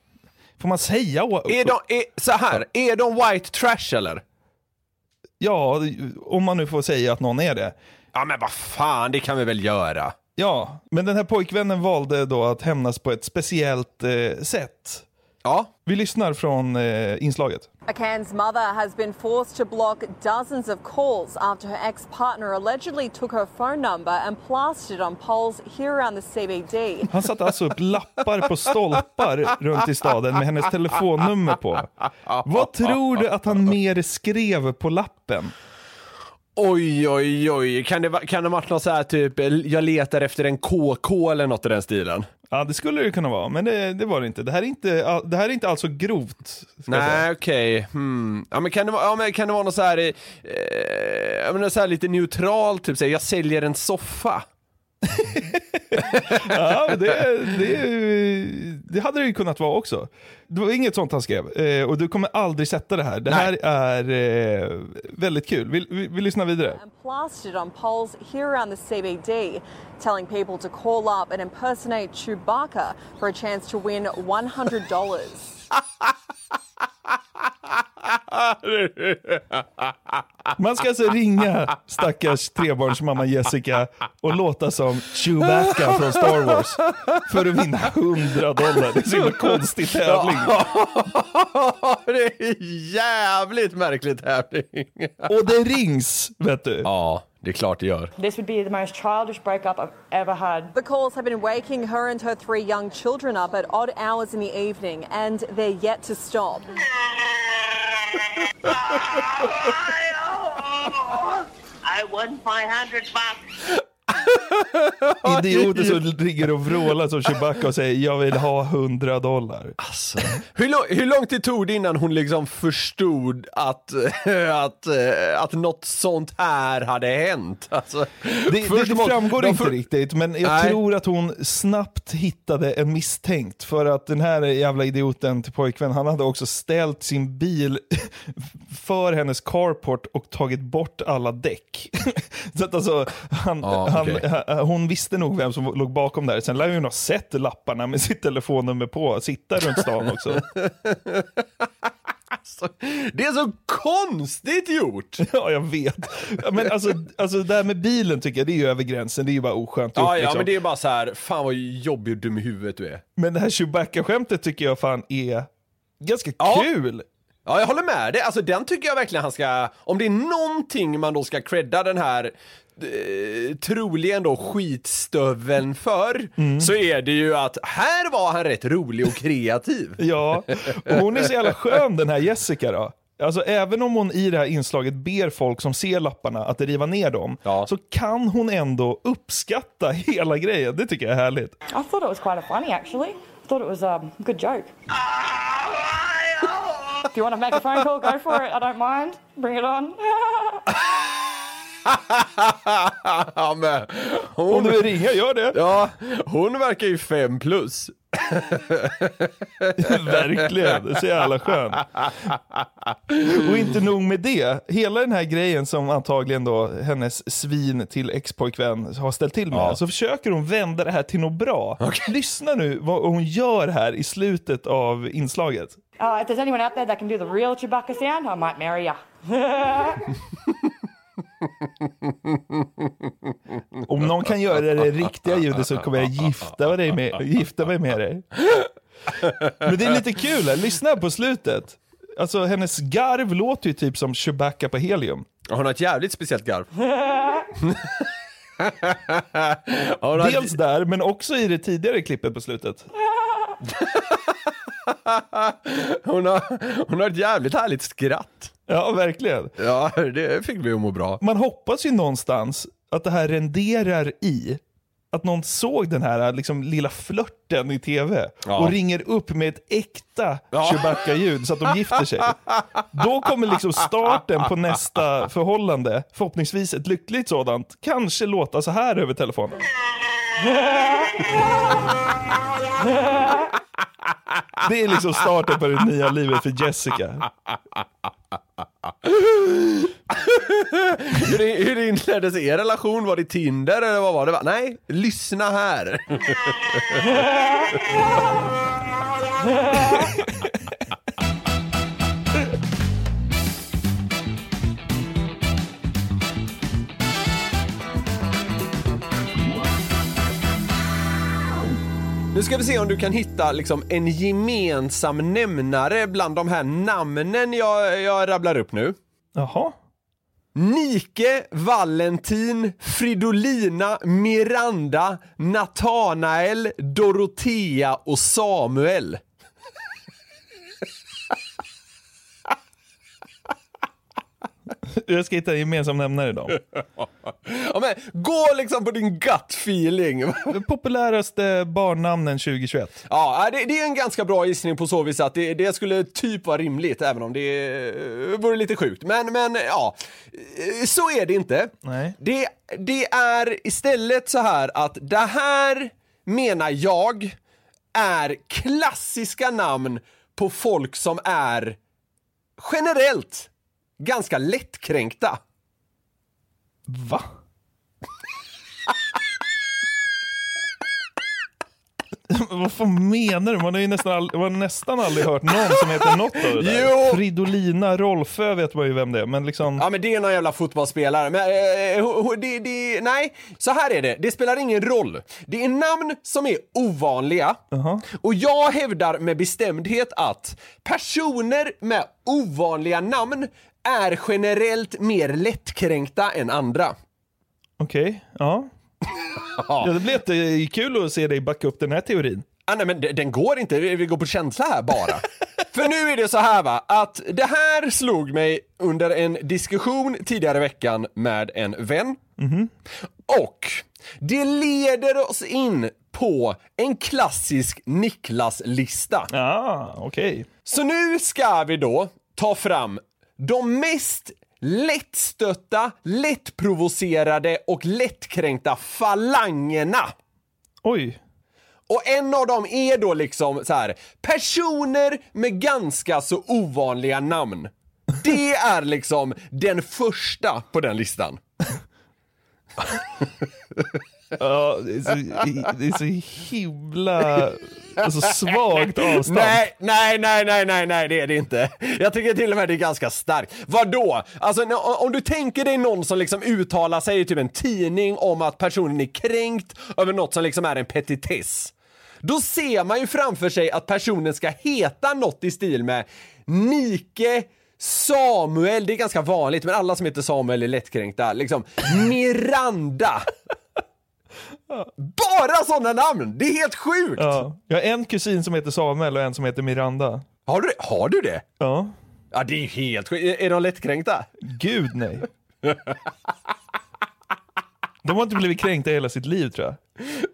får man säga? Är de, är, så här, är de white trash eller? Ja, om man nu får säga att någon är det. Ja men vad fan, det kan vi väl göra? Ja, men den här pojkvännen valde då att hämnas på ett speciellt eh, sätt. Ja. Vi lyssnar från eh, inslaget. A Cairns mother has been forced to block dozens of calls after her ex partner allegedly took her phone number and plastered it on poles here around the CBD. Han satte alltså upp lappar på stolpar runt i staden med hennes telefonnummer på. Vad tror du att han mer skrev på lappen? Oj, oj, oj. Kan det, kan det varit något så här typ, jag letar efter en KK eller något i den stilen? Ja, det skulle det kunna vara, men det, det var det inte. Det här är inte, det här är inte grovt. ska jag säga. Nej, okej. Hmm. Ja, men kan det vara, ja, men kan det vara något så här, eh, jag menar så här lite neutralt, typ så här, jag säljer en soffa. Ja, det, det, det hade det ju kunnat vara också. Det var inget sånt han skrev. Eh, och du kommer aldrig sätta det här. Det här är eh, väldigt kul. Vi, vi, vi lyssnar vidare. plastered on poles here around the CBD, telling people to call up and impersonate Chewbacca for a chance to win $100. Man ska alltså ringa stackars trebarnsmamma Jessica och låta som Chewbacca från Star Wars för att vinna 100 dollar. Det är så himla konstig tävling. det är jävligt märklig tävling. Och det rings, vet du. Ja, det är klart det gör. This would be the most childish breakup I've ever had. The calls have been waking her and her three young children up at odd hours in the evening, and they're yet to stop. I won 500 bucks. Idioter som ligger och vrålar som Chewbacca och säger jag vill ha 100 dollar. Alltså. Hur, lång, hur lång tid tog det innan hon liksom förstod att, att, eh, att något sånt här hade hänt? Alltså, Det, det, det framgår de inte för- riktigt, men jag Nej. tror att hon snabbt hittade en misstänkt. För att den här jävla idioten till pojkvän, han hade också ställt sin bil för hennes carport och tagit bort alla däck. Så att alltså, han, Ja, han, okej. ha- hon visste nog vem som låg bakom där. Sen lär hon ha sett lapparna med sitt telefonnummer på, sitta runt stan också. Alltså, det är så konstigt gjort! Ja, jag vet. Men alltså, alltså det här med bilen tycker jag, det är ju över gränsen. Det är ju bara oskönt Ja, ja, liksom. men det är bara så här, fan vad jobbig och dum i huvudet du är. Men det här Chewbacca-skämtet tycker jag fan är ganska Ja. kul. Ja, jag håller med dig. Alltså den tycker jag verkligen han ska, om det är någonting man då ska credda den här eh, troligen då skitstöveln för, Mm. så är det ju att här var han rätt rolig och kreativ. Ja, och hon är så jävla skön den här Jessica då. Alltså även om hon i det här inslaget ber folk som ser lapparna att riva ner dem, så kan hon ändå uppskatta hela grejen. Det tycker jag är härligt. I thought it was quite a funny actually. I thought it was a good joke. If you want to make a phone call, go for it. I don't mind. Bring it on. ja, men, hon, Om du vill ringa, gör det. Ja, hon verkar ju fem plus. Verkligen, det är så jävla skönt. Och inte nog med det, hela den här grejen som antagligen då hennes svin till expojkvän har ställt till med, Ja. så försöker hon vända det här till något bra. Lyssna nu vad hon gör här i slutet av inslaget. Uh, if there's anyone out there that can do the real Chewbacca sound, I might marry ya. Om någon kan göra det riktiga ljudet så kommer jag gifta mig med, gifta mig med dig. Men det är lite kul, här. lyssna på slutet. Alltså hennes garv låter ju typ som Chewbacca på helium. Hon har ett jävligt speciellt garv. Dels där, men också i det tidigare klippet på slutet. hon, har, hon har ett jävligt härligt skratt. Ja, verkligen. Ja, det fick mig att må bra. Man hoppas ju någonstans att det här renderar i att någon såg den här liksom, lilla flörten i tv Ja. och ringer upp med ett äkta Chewbacca-ljud så att de gifter sig. Då kommer liksom starten på nästa förhållande, förhoppningsvis ett lyckligt sådant, kanske låta så här över telefonen. Det är liksom starten på det nya livet för Jessica hur, hur inleddes er relation? Var det Tinder eller vad var det? Nej, lyssna här. Nu ska vi se om du kan hitta liksom en gemensam nämnare bland de här namnen jag, jag rabblar upp nu. Jaha. Nike, Valentin, Fridolina, Miranda, Natanael, Dorotea och Samuel. Jag ska hitta en gemensam nämnare då. Ja, men, gå liksom på din gut feeling. Populäraste barnnamnen 2021. Ja, det, det är en ganska bra gissning på så vis att det, det skulle typ vara rimligt, även om det eh, vore lite sjukt. Men, men ja, eh, så är det inte. Nej. Det, det är istället så här att det här menar jag är klassiska namn på folk som är generellt ganska lättkränkta. Va? Vad fan menar du? Man har ju nästan, all, man har nästan aldrig hört någon som heter något av det där. Jo! Fridolina Rolfö vet man ju vem det är, men liksom... Ja men det är någon jävla fotbollsspelare. Men, eh, ho- det, det, nej, så här är det. Det spelar ingen roll. Det är namn som är ovanliga. Och jag hävdar med bestämdhet att personer med ovanliga namn är generellt mer lättkränkta än andra. Okej, ja. ja. Det blir jättekul att se dig backa upp den här teorin. Ah, nej, men den går inte, vi går på känsla här bara. För nu är det så här va, att det här slog mig under en diskussion tidigare i veckan med en vän. Och det leder oss in på en klassisk Niklas-lista. Ja, okej. Så nu ska vi då ta fram de mest lättstötta, lättprovocerade och lättkränkta falangerna. Oj. Och en av dem är då liksom så här personer med ganska så ovanliga namn. Det är liksom den första på den listan. Ja, det är så, det är så himla alltså, svagt avstånd. Nej, nej, nej, nej, nej, nej, det är det inte. Jag tycker till och med det är ganska starkt. Vadå? Alltså om du tänker dig någon som liksom uttalar sig i typ en tidning om att personen är kränkt över något som liksom är en petitess. Då ser man ju framför sig att personen ska heta något i stil med Nike Samuel, det är ganska vanligt, men alla som heter Samuel är lättkränkta. Liksom Miranda. Bara sådana namn! Det är helt sjukt! Ja. Jag har en kusin som heter Samuel och en som heter Miranda. Har du, har du det? Ja. Ja, det är ju helt sjukt. Är- Är de lättkränkta? Gud nej. De har inte blivit kränkta i hela sitt liv tror jag.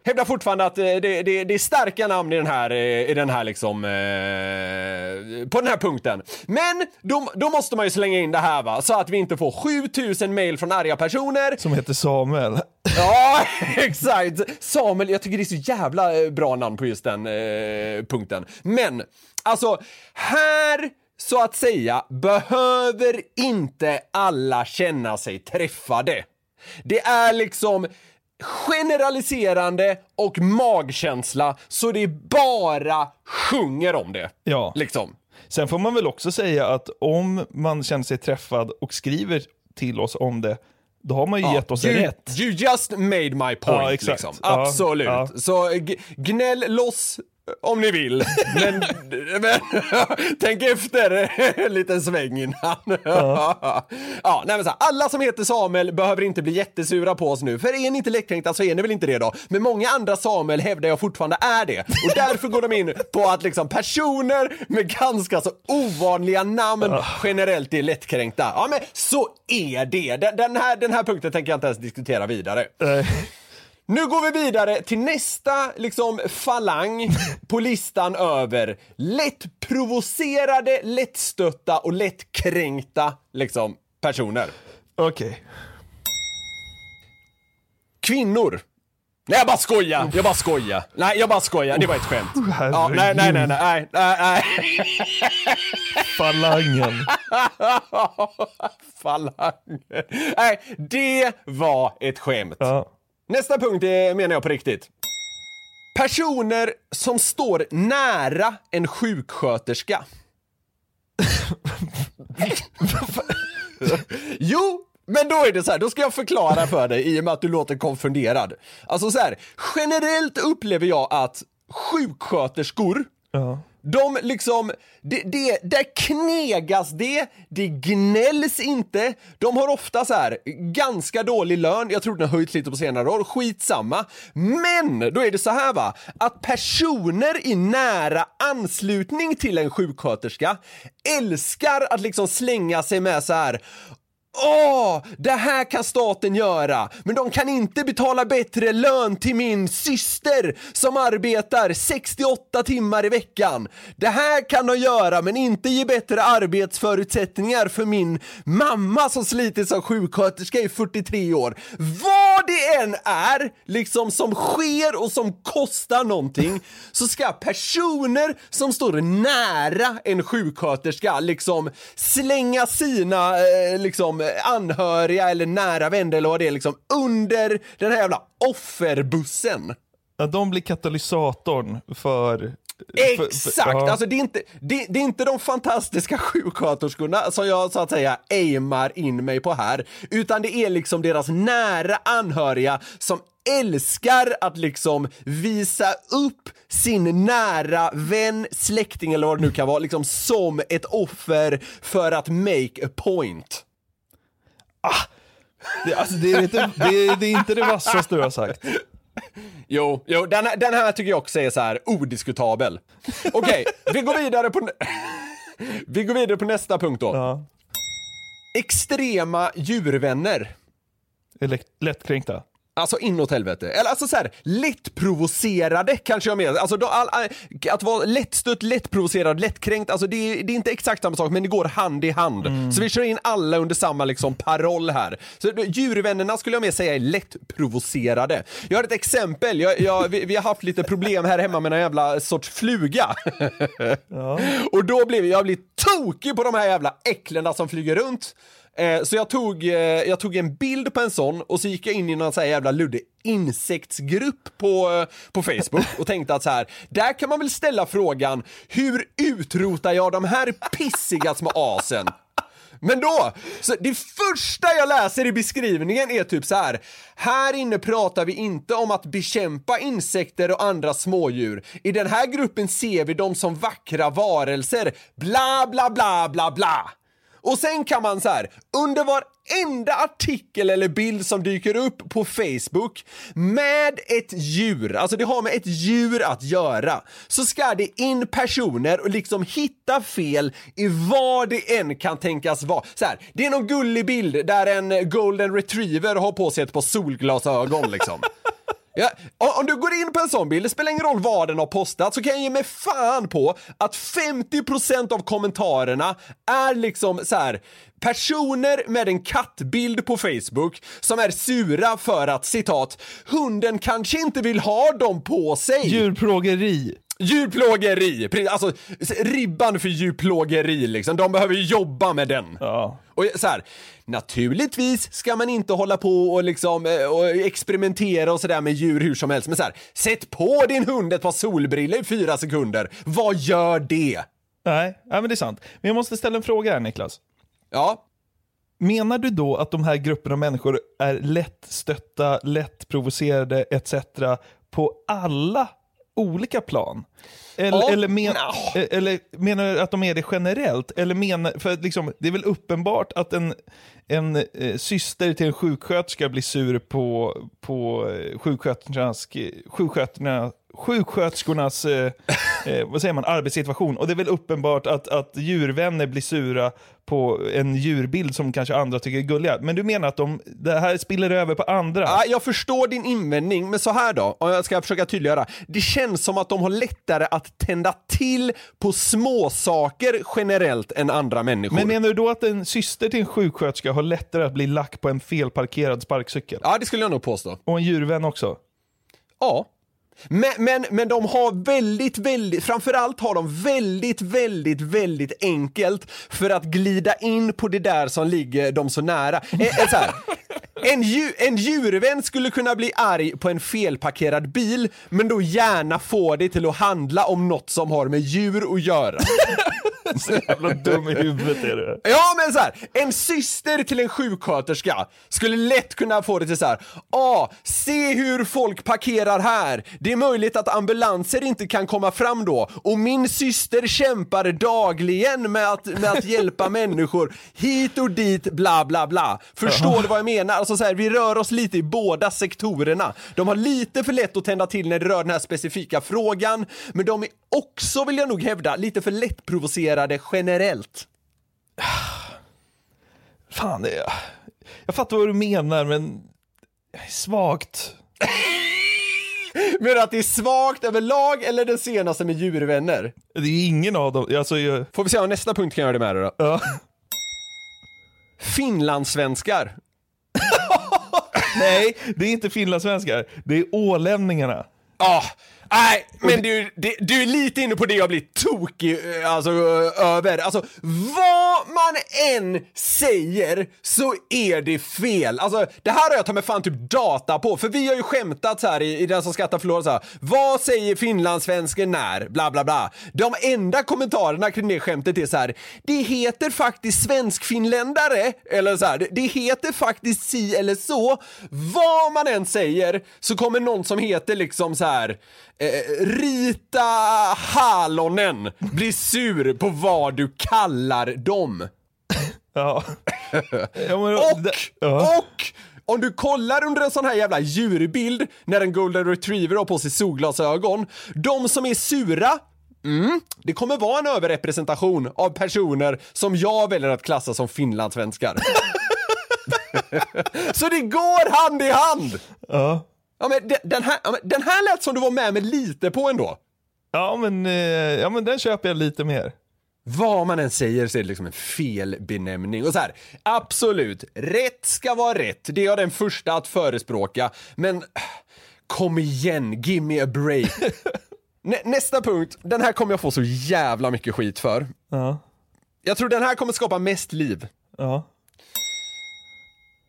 Hävdar fortfarande att eh, det, det, det är starka namn i den här, eh, i den här liksom, eh, på den här punkten. Men då, då måste man ju slänga in det här va, så att vi inte får 7000 mail från arga personer. Som heter Samuel. Ja, exakt! Samuel, jag tycker det är så jävla eh, bra namn på just den eh, punkten. Men, alltså, här så att säga behöver inte alla känna sig träffade. Det är liksom generaliserande och magkänsla så det bara sjunger om det. Ja. Liksom. Sen får man väl också säga att om man känner sig träffad och skriver till oss om det, då har man ju gett oss you, rätt. You just made my point. Ja. Liksom. Ja, Absolut. ja. Så gnäll loss om ni vill, men, men tänk efter en liten sväng innan. Ja. nej, men så här, alla som heter Samuel behöver inte bli jättesura på oss nu, för är ni inte lättkränkta så är ni väl inte det då. Men många andra Samuel hävdar jag fortfarande är det. Och därför går de in på att liksom personer med ganska så ovanliga namn generellt är lättkränkta. Ja men så är det. Den, här, den här punkten tänker jag inte ens diskutera vidare. Nu går vi vidare till nästa liksom falang på listan över lättprovocerade, lättstötta och lättkränkta liksom personer. Okej. Kvinnor. Nej jag bara skojar, jag bara skojar. Nej jag bara skojar, det var ett skämt. Ja, nej, nej, nej, nej, nej, nej, nej. Falangen. Falangen. Nej, det var ett skämt. Ja. Nästa punkt är, menar jag på riktigt. Personer som står nära en sjuksköterska. jo, men då är det så här, då ska jag förklara för dig i och med att du låter konfunderad. Alltså så här, generellt upplever jag att sjuksköterskor, Ja de liksom, det, det, där knegas det, det gnälls inte. De har ofta så här ganska dålig lön, jag tror den har höjts lite på senare år, skitsamma. Men då är det så här va, att personer i nära anslutning till en sjuksköterska älskar att liksom slänga sig med så här Åh, det här kan staten göra, men de kan inte betala bättre lön till min syster som arbetar 68 timmar i veckan. Det här kan de göra, men inte ge bättre arbetsförutsättningar för min mamma som slitit som sjuksköterska i 43 år. Vad det än är, liksom som sker och som kostar någonting, så ska personer som står nära en sjuksköterska liksom slänga sina eh, liksom anhöriga eller nära vänner eller vad det är liksom under den här jävla offerbussen. Ja, de blir katalysatorn för... Exakt! ja. Alltså det är, inte, det, det är inte de fantastiska sjuksköterskorna som jag så att säga aimar in mig på här, utan det är liksom deras nära anhöriga som älskar att liksom visa upp sin nära vän, släkting eller vad det nu kan vara, liksom som ett offer för att make a point. Det, alltså, det, är inte, det, det är inte det vassaste du har sagt. Jo, jo den, här, den här tycker jag också är så här odiskutabel. Okej, vi går vidare på... Vi går vidare på nästa punkt då. Ja. Extrema djurvänner. Eller lättkränkta. Alltså inåt helvete. Eller alltså såhär, lättprovocerade kanske jag menar. Alltså då, all, all, att vara lättstött, lättprovocerad, lättkränkt, alltså det, är- det är inte exakt samma sak men det går hand i hand. Så vi kör in alla under samma liksom paroll här. Så djurvännerna skulle jag mer säga är lättprovocerade. Jag har ett exempel, jag, jag, vi, vi har haft lite problem här hemma med en jävla sorts fluga. Och då blev jag blivit tokig på de här jävla äcklena som flyger runt. Eh, Så jag tog, eh, jag tog en bild på en sån och så gick jag in i någon så här jävla luddig insektsgrupp på, eh, på Facebook och tänkte att så här, där kan man väl ställa frågan, hur utrotar jag de här pissiga små asen? Men då, så det första jag läser i beskrivningen är typ så här. Här inne pratar vi inte om att bekämpa insekter och andra smådjur. I den här gruppen ser vi dem som vackra varelser. Bla, bla, bla, bla, bla. Och sen kan man så här, under varenda artikel eller bild som dyker upp på Facebook med ett djur, alltså det har med ett djur att göra, så ska det in personer och liksom hitta fel i vad det än kan tänkas vara. Så här, det är någon gullig bild där en golden retriever har på sig ett par solglasögon liksom. Ja, om- du går in på en sån bild, det spelar ingen roll vad den har postat, så kan jag ge mig fan på att 50% av kommentarerna är liksom så här personer med en kattbild på Facebook som är sura för att citat, hunden kanske inte vill ha dem på sig. Djurplågeri. Djurplågeri, alltså ribban för djurplågeri liksom, de behöver jobba med den. Ja. Och så här, naturligtvis ska man inte hålla på och liksom eh, och experimentera och sådär med djur hur som helst, men så här, sätt på din hund ett par solbrillor i fyra sekunder. Vad gör det? Nej, nej, men det är sant. Men jag måste ställa en fråga här Niklas. Ja. Menar du då att de här grupperna av människor är lättstötta, lättprovocerade etc. på alla olika plan? Eller, Ja, eller, men, nja. eller menar du att de är det generellt? Eller menar, för liksom, det är väl uppenbart att en, en eh, syster till en sjuksköterska blir sur på, på eh, sjuksköterskornas, sjuksköterskorna, sjuksköterskornas eh, eh, vad säger man, arbetssituation. Och det är väl uppenbart att, att djurvänner blir sura på en djurbild som kanske andra tycker är gulliga. Men du menar att de, det här spiller över på andra? Ja, jag förstår din invändning, men så här då, om jag ska försöka tydliggöra. Det känns som att de har lättare att tända till på små saker generellt än andra människor. Men menar du då att en syster till en sjuksköterska har lättare att bli lack på en felparkerad sparkcykel? Ja, det skulle jag nog påstå. Och en djurvän också? Ja. Men, men, men de har väldigt, väldigt, framförallt har de väldigt, väldigt, väldigt enkelt för att glida in på det där som ligger dem så nära. En, en, så här, en, dju, en djurvän skulle kunna bli arg på en felparkerad bil, men då gärna få det till att handla om något som har med djur att göra. Så jävla dum i huvudet är du. Ja men så här, en syster till en sjuksköterska skulle lätt kunna få det till så här. ah, se hur folk parkerar här. Det är möjligt att ambulanser inte kan komma fram då och min syster kämpar dagligen med att, med att hjälpa människor hit och dit, bla bla bla. Förstår du vad jag menar? Alltså så här, vi rör oss lite i båda sektorerna. De har lite för lätt att tända till när det rör den här specifika frågan, men de är också, vill jag nog hävda, lite för lättprovocerade generellt. Fan, det är... Jag fattar vad du menar, men svagt. Men att det är svagt överlag eller den senaste med djurvänner? Det är ingen av dem. Alltså, jag... Får vi se om nästa punkt kan göra det med det då? Ja. Finlandssvenskar. Nej, det är inte finlandssvenskar. Det är ålänningarna. Ah, nej, men du, det, du är lite inne på det jag blir tokig eh, alltså, eh, över. Alltså, vad man än säger så är det fel. Alltså, det här har jag tagit med fan typ data på, för vi har ju skämtat så här i, i Den som skrattar förlorar så här. Vad säger finlandssvensken när? Bla bla bla. De enda kommentarerna kring det skämtet är så här. Det heter faktiskt svenskfinländare, eller så här. Det, det heter faktiskt si eller så. Vad man än säger så kommer någon som heter liksom så här eh, Rita Halonen bli sur på vad du kallar dem. Ja. ja men, Och, ja. och om du kollar under en sån här jävla djurbild när en golden retriever har på sig solglasögon, de som är sura Mm, det kommer vara en överrepresentation av personer som jag väljer att klassa som finlandssvenskar. Så det går hand i hand! Ja. Ja, men de- den, här, ja, men den här lät som du var med med lite på ändå. Ja, men, eh, ja, men den köper jag lite mer. Vad man än säger så är det liksom en felbenämning. Och så här, absolut, rätt ska vara rätt. Det är jag den första att förespråka. Men kom igen, give me a break. Nä, nästa punkt, den här kommer jag få så jävla mycket skit för. Ja. Jag tror den här kommer skapa mest liv. Ja.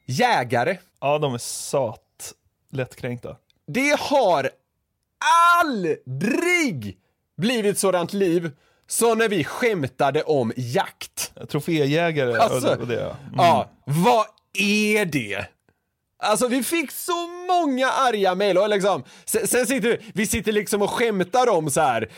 Jägare. Ja, de är sat lättkränkta. Det har aldrig blivit sådant liv som när vi skämtade om jakt. Troféjägare Alltså, och det. Mm. Ja, vad är det? Alltså vi fick så många arga mejl och liksom, sen, sen sitter vi, vi sitter liksom och skämtar om så här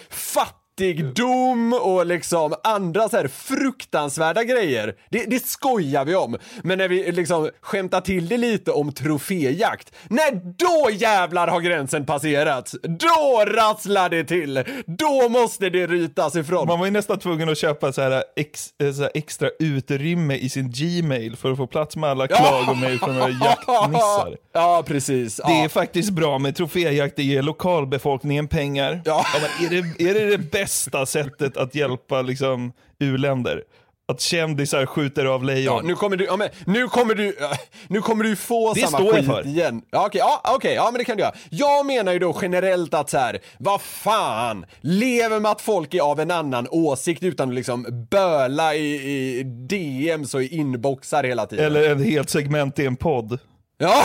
fattigdom och liksom andra så här fruktansvärda grejer. Det, det skojar vi om. Men när vi liksom skämtar till det lite om troféjakt, nej då jävlar har gränsen passerats. Då rasslar det till. Då måste det rytas ifrån. Man var ju nästan tvungen att köpa så här, ex, eh, så här extra utrymme i sin Gmail för att få plats med alla klagomejl från några jaktnissar. Ja, precis. Det Ja. är faktiskt bra med troféjakt, det ger lokalbefolkningen pengar. Ja. men är, det, är det det bästa sättet att hjälpa liksom, u-länder? Att kändisar skjuter av Ja, lejon? nu kommer du, ja, men, nu kommer du, ja, nu kommer du få Det samma skit för. igen. Ja, okej, ja, okej, ja men det kan du göra. Jag menar ju då generellt att så här, vad fan, lever med att folk är av en annan åsikt utan att liksom böla i, i DMs och i inboxar hela tiden. Eller ett helt segment i en podd. Ja,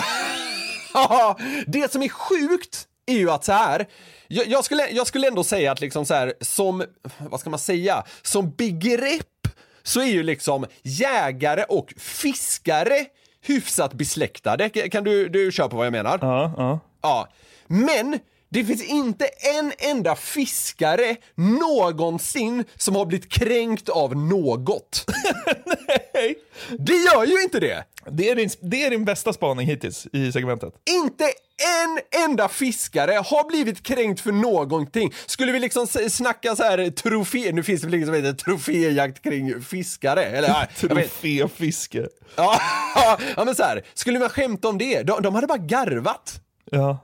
det som är sjukt är ju att så här, jag, jag, skulle, jag skulle ändå säga att liksom så här, som, vad ska man säga, som begrepp så är ju liksom jägare och fiskare hyfsat besläktade. Kan du, du köpa vad jag menar? Ja, ja. Ja, men det finns inte en enda fiskare någonsin som har blivit kränkt av något. Nej. Det gör ju inte det! Det är, din, det är din bästa spaning hittills i segmentet. Inte en enda fiskare har blivit kränkt för någonting. Skulle vi liksom snacka så här trofé, nu finns det väl inget som heter troféjakt kring fiskare? Eller. Troféfiske. Ja, men så här, skulle man skämta om det? De, de hade bara garvat. Ja.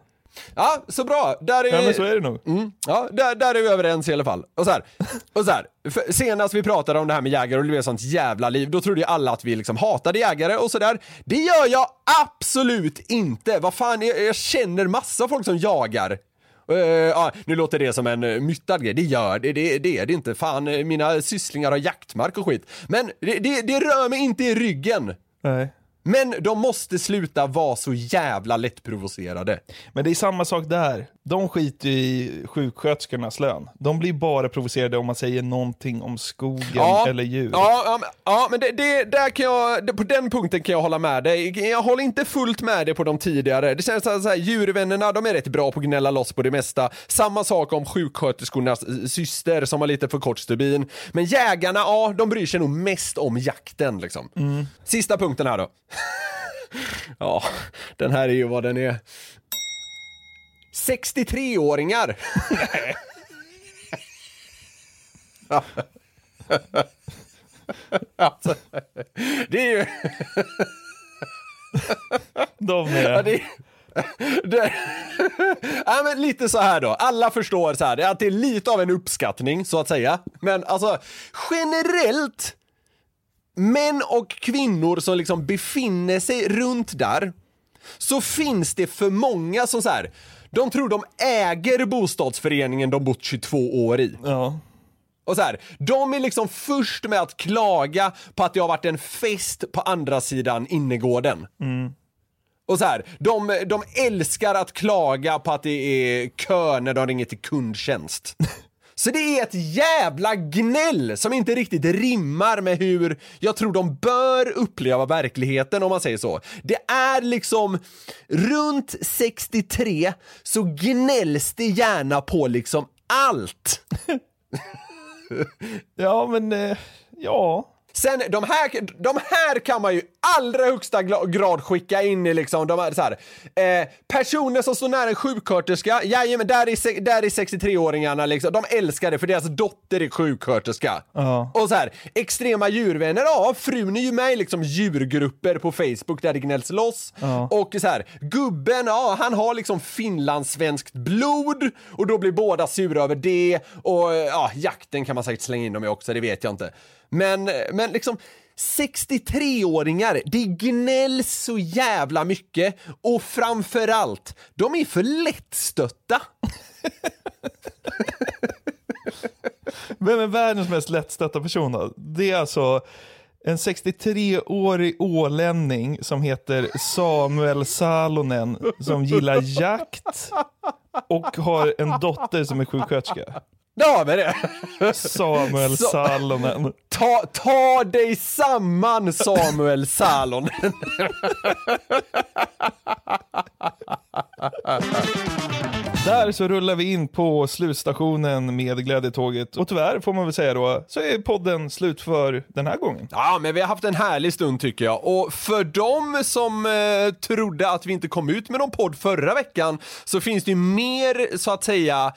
Ja, så bra. Där är, ja, men så är det nog. Mm, ja, där, där är vi överens i alla fall. Och så här, och så här för senast vi pratade om det här med jägare och det blev sånt jävla liv, då trodde ju alla att vi liksom hatade jägare och sådär. Det gör jag absolut inte. Vad fan, jag, jag känner massa folk som jagar. Uh, ja, nu låter det som en uh, myttad grej, det gör det, det, det är det inte. Fan, eh, mina sysslingar har jaktmark och skit. Men det, det, det rör mig inte i ryggen. Nej. Men de måste sluta vara så jävla lättprovocerade. Men det är samma sak där. De skiter ju i sjuksköterskornas lön. De blir bara provocerade om man säger någonting om skogen eller djur. Ja, ja, men- ja men det, det, där kan jag, på den punkten kan jag hålla med dig. Jag håller inte fullt med dig på de tidigare. Det känns så här, så här, djurvännerna, de är rätt bra på att gnälla loss på det mesta. Samma sak om sjuksköterskornas eh, syster som har lite för kort stubin. Men jägarna, ja, de bryr sig nog mest om jakten liksom. Sista punkten här då. ja, den här är ju vad den är. 63-åringar. alltså, det är ju... De är... Ja, det, det, ja, men lite så här då, alla förstår så här, att det är lite av en uppskattning så att säga. Men alltså generellt, män och kvinnor som liksom befinner sig runt där, så finns det för många som så här, de tror de äger bostadsföreningen de bott 22 år i. Ja. Och så här, de är liksom först med att klaga på att det har varit en fest på andra sidan innergården. Och så här, de, de älskar att klaga på att det är kö när de ringer till kundtjänst. Så det är ett jävla gnäll som inte riktigt rimmar med hur jag tror de bör uppleva verkligheten om man säger så. Det är liksom runt 63 så gnälls det gärna på liksom allt. Ja, men eh, ja. Sen de här, de här kan man ju allra högsta grad skicka in i liksom, de här, så här eh, personer som står nära en sjuksköterska, jajamän, där är, där är 63-åringarna liksom, de älskar det för deras dotter är sjuksköterska. Ja. Och så här, extrema djurvänner, ja, frun är ju med i liksom djurgrupper på Facebook där det gnälls loss. Ja. Och så här, gubben, ja, han har liksom finlandssvenskt blod och då blir båda sura över det. Och ja, jakten kan man säkert slänga in dem i också, det vet jag inte. Men, men liksom 63-åringar, det gnälls så jävla mycket och framförallt, de är för lättstötta. Vem är världens mest lättstötta person då? Det är alltså en 63-årig ålänning som heter Samuel Salonen som gillar jakt och har en dotter som är sjuksköterska. Där har vi det! Samuel Så- Salonen. Ta, ta dig samman Samuel Salonen. Där så rullar vi in på slutstationen med Glädjetåget. Och tyvärr får man väl säga då, så är podden slut för den här gången. Ja, men vi har haft en härlig stund tycker jag. Och för dem som eh, trodde att vi inte kom ut med någon podd förra veckan så finns det ju mer, så att säga,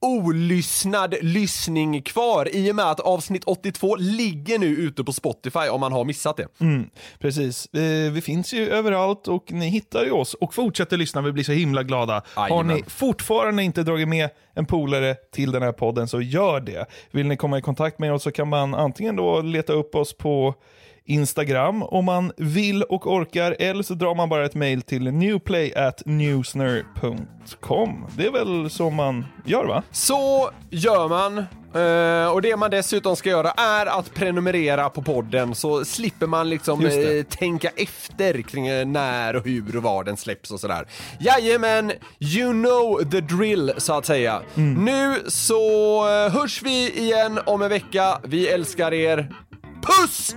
olyssnad lyssning kvar i och med att avsnitt 82 ligger nu ute på Spotify om man har missat det. Mm, precis. Eh, vi finns ju överallt och ni hittar ju oss och fortsätter lyssna, vi blir så himla glada. Har Jajamän. ni fortfarande inte dragit med en polare till den här podden så gör det. Vill ni komma i kontakt med oss så kan man antingen då leta upp oss på Instagram om man vill och orkar eller så drar man bara ett mail till newplay@newsner.com. Det är väl så man gör va? Så gör man. Eh, och det man dessutom ska göra är att prenumerera på podden så slipper man liksom eh, tänka efter kring eh, när och hur och var den släpps och sådär. Jajamän, you know the drill så att säga. Nu så hörs vi igen om en vecka. Vi älskar er. Puss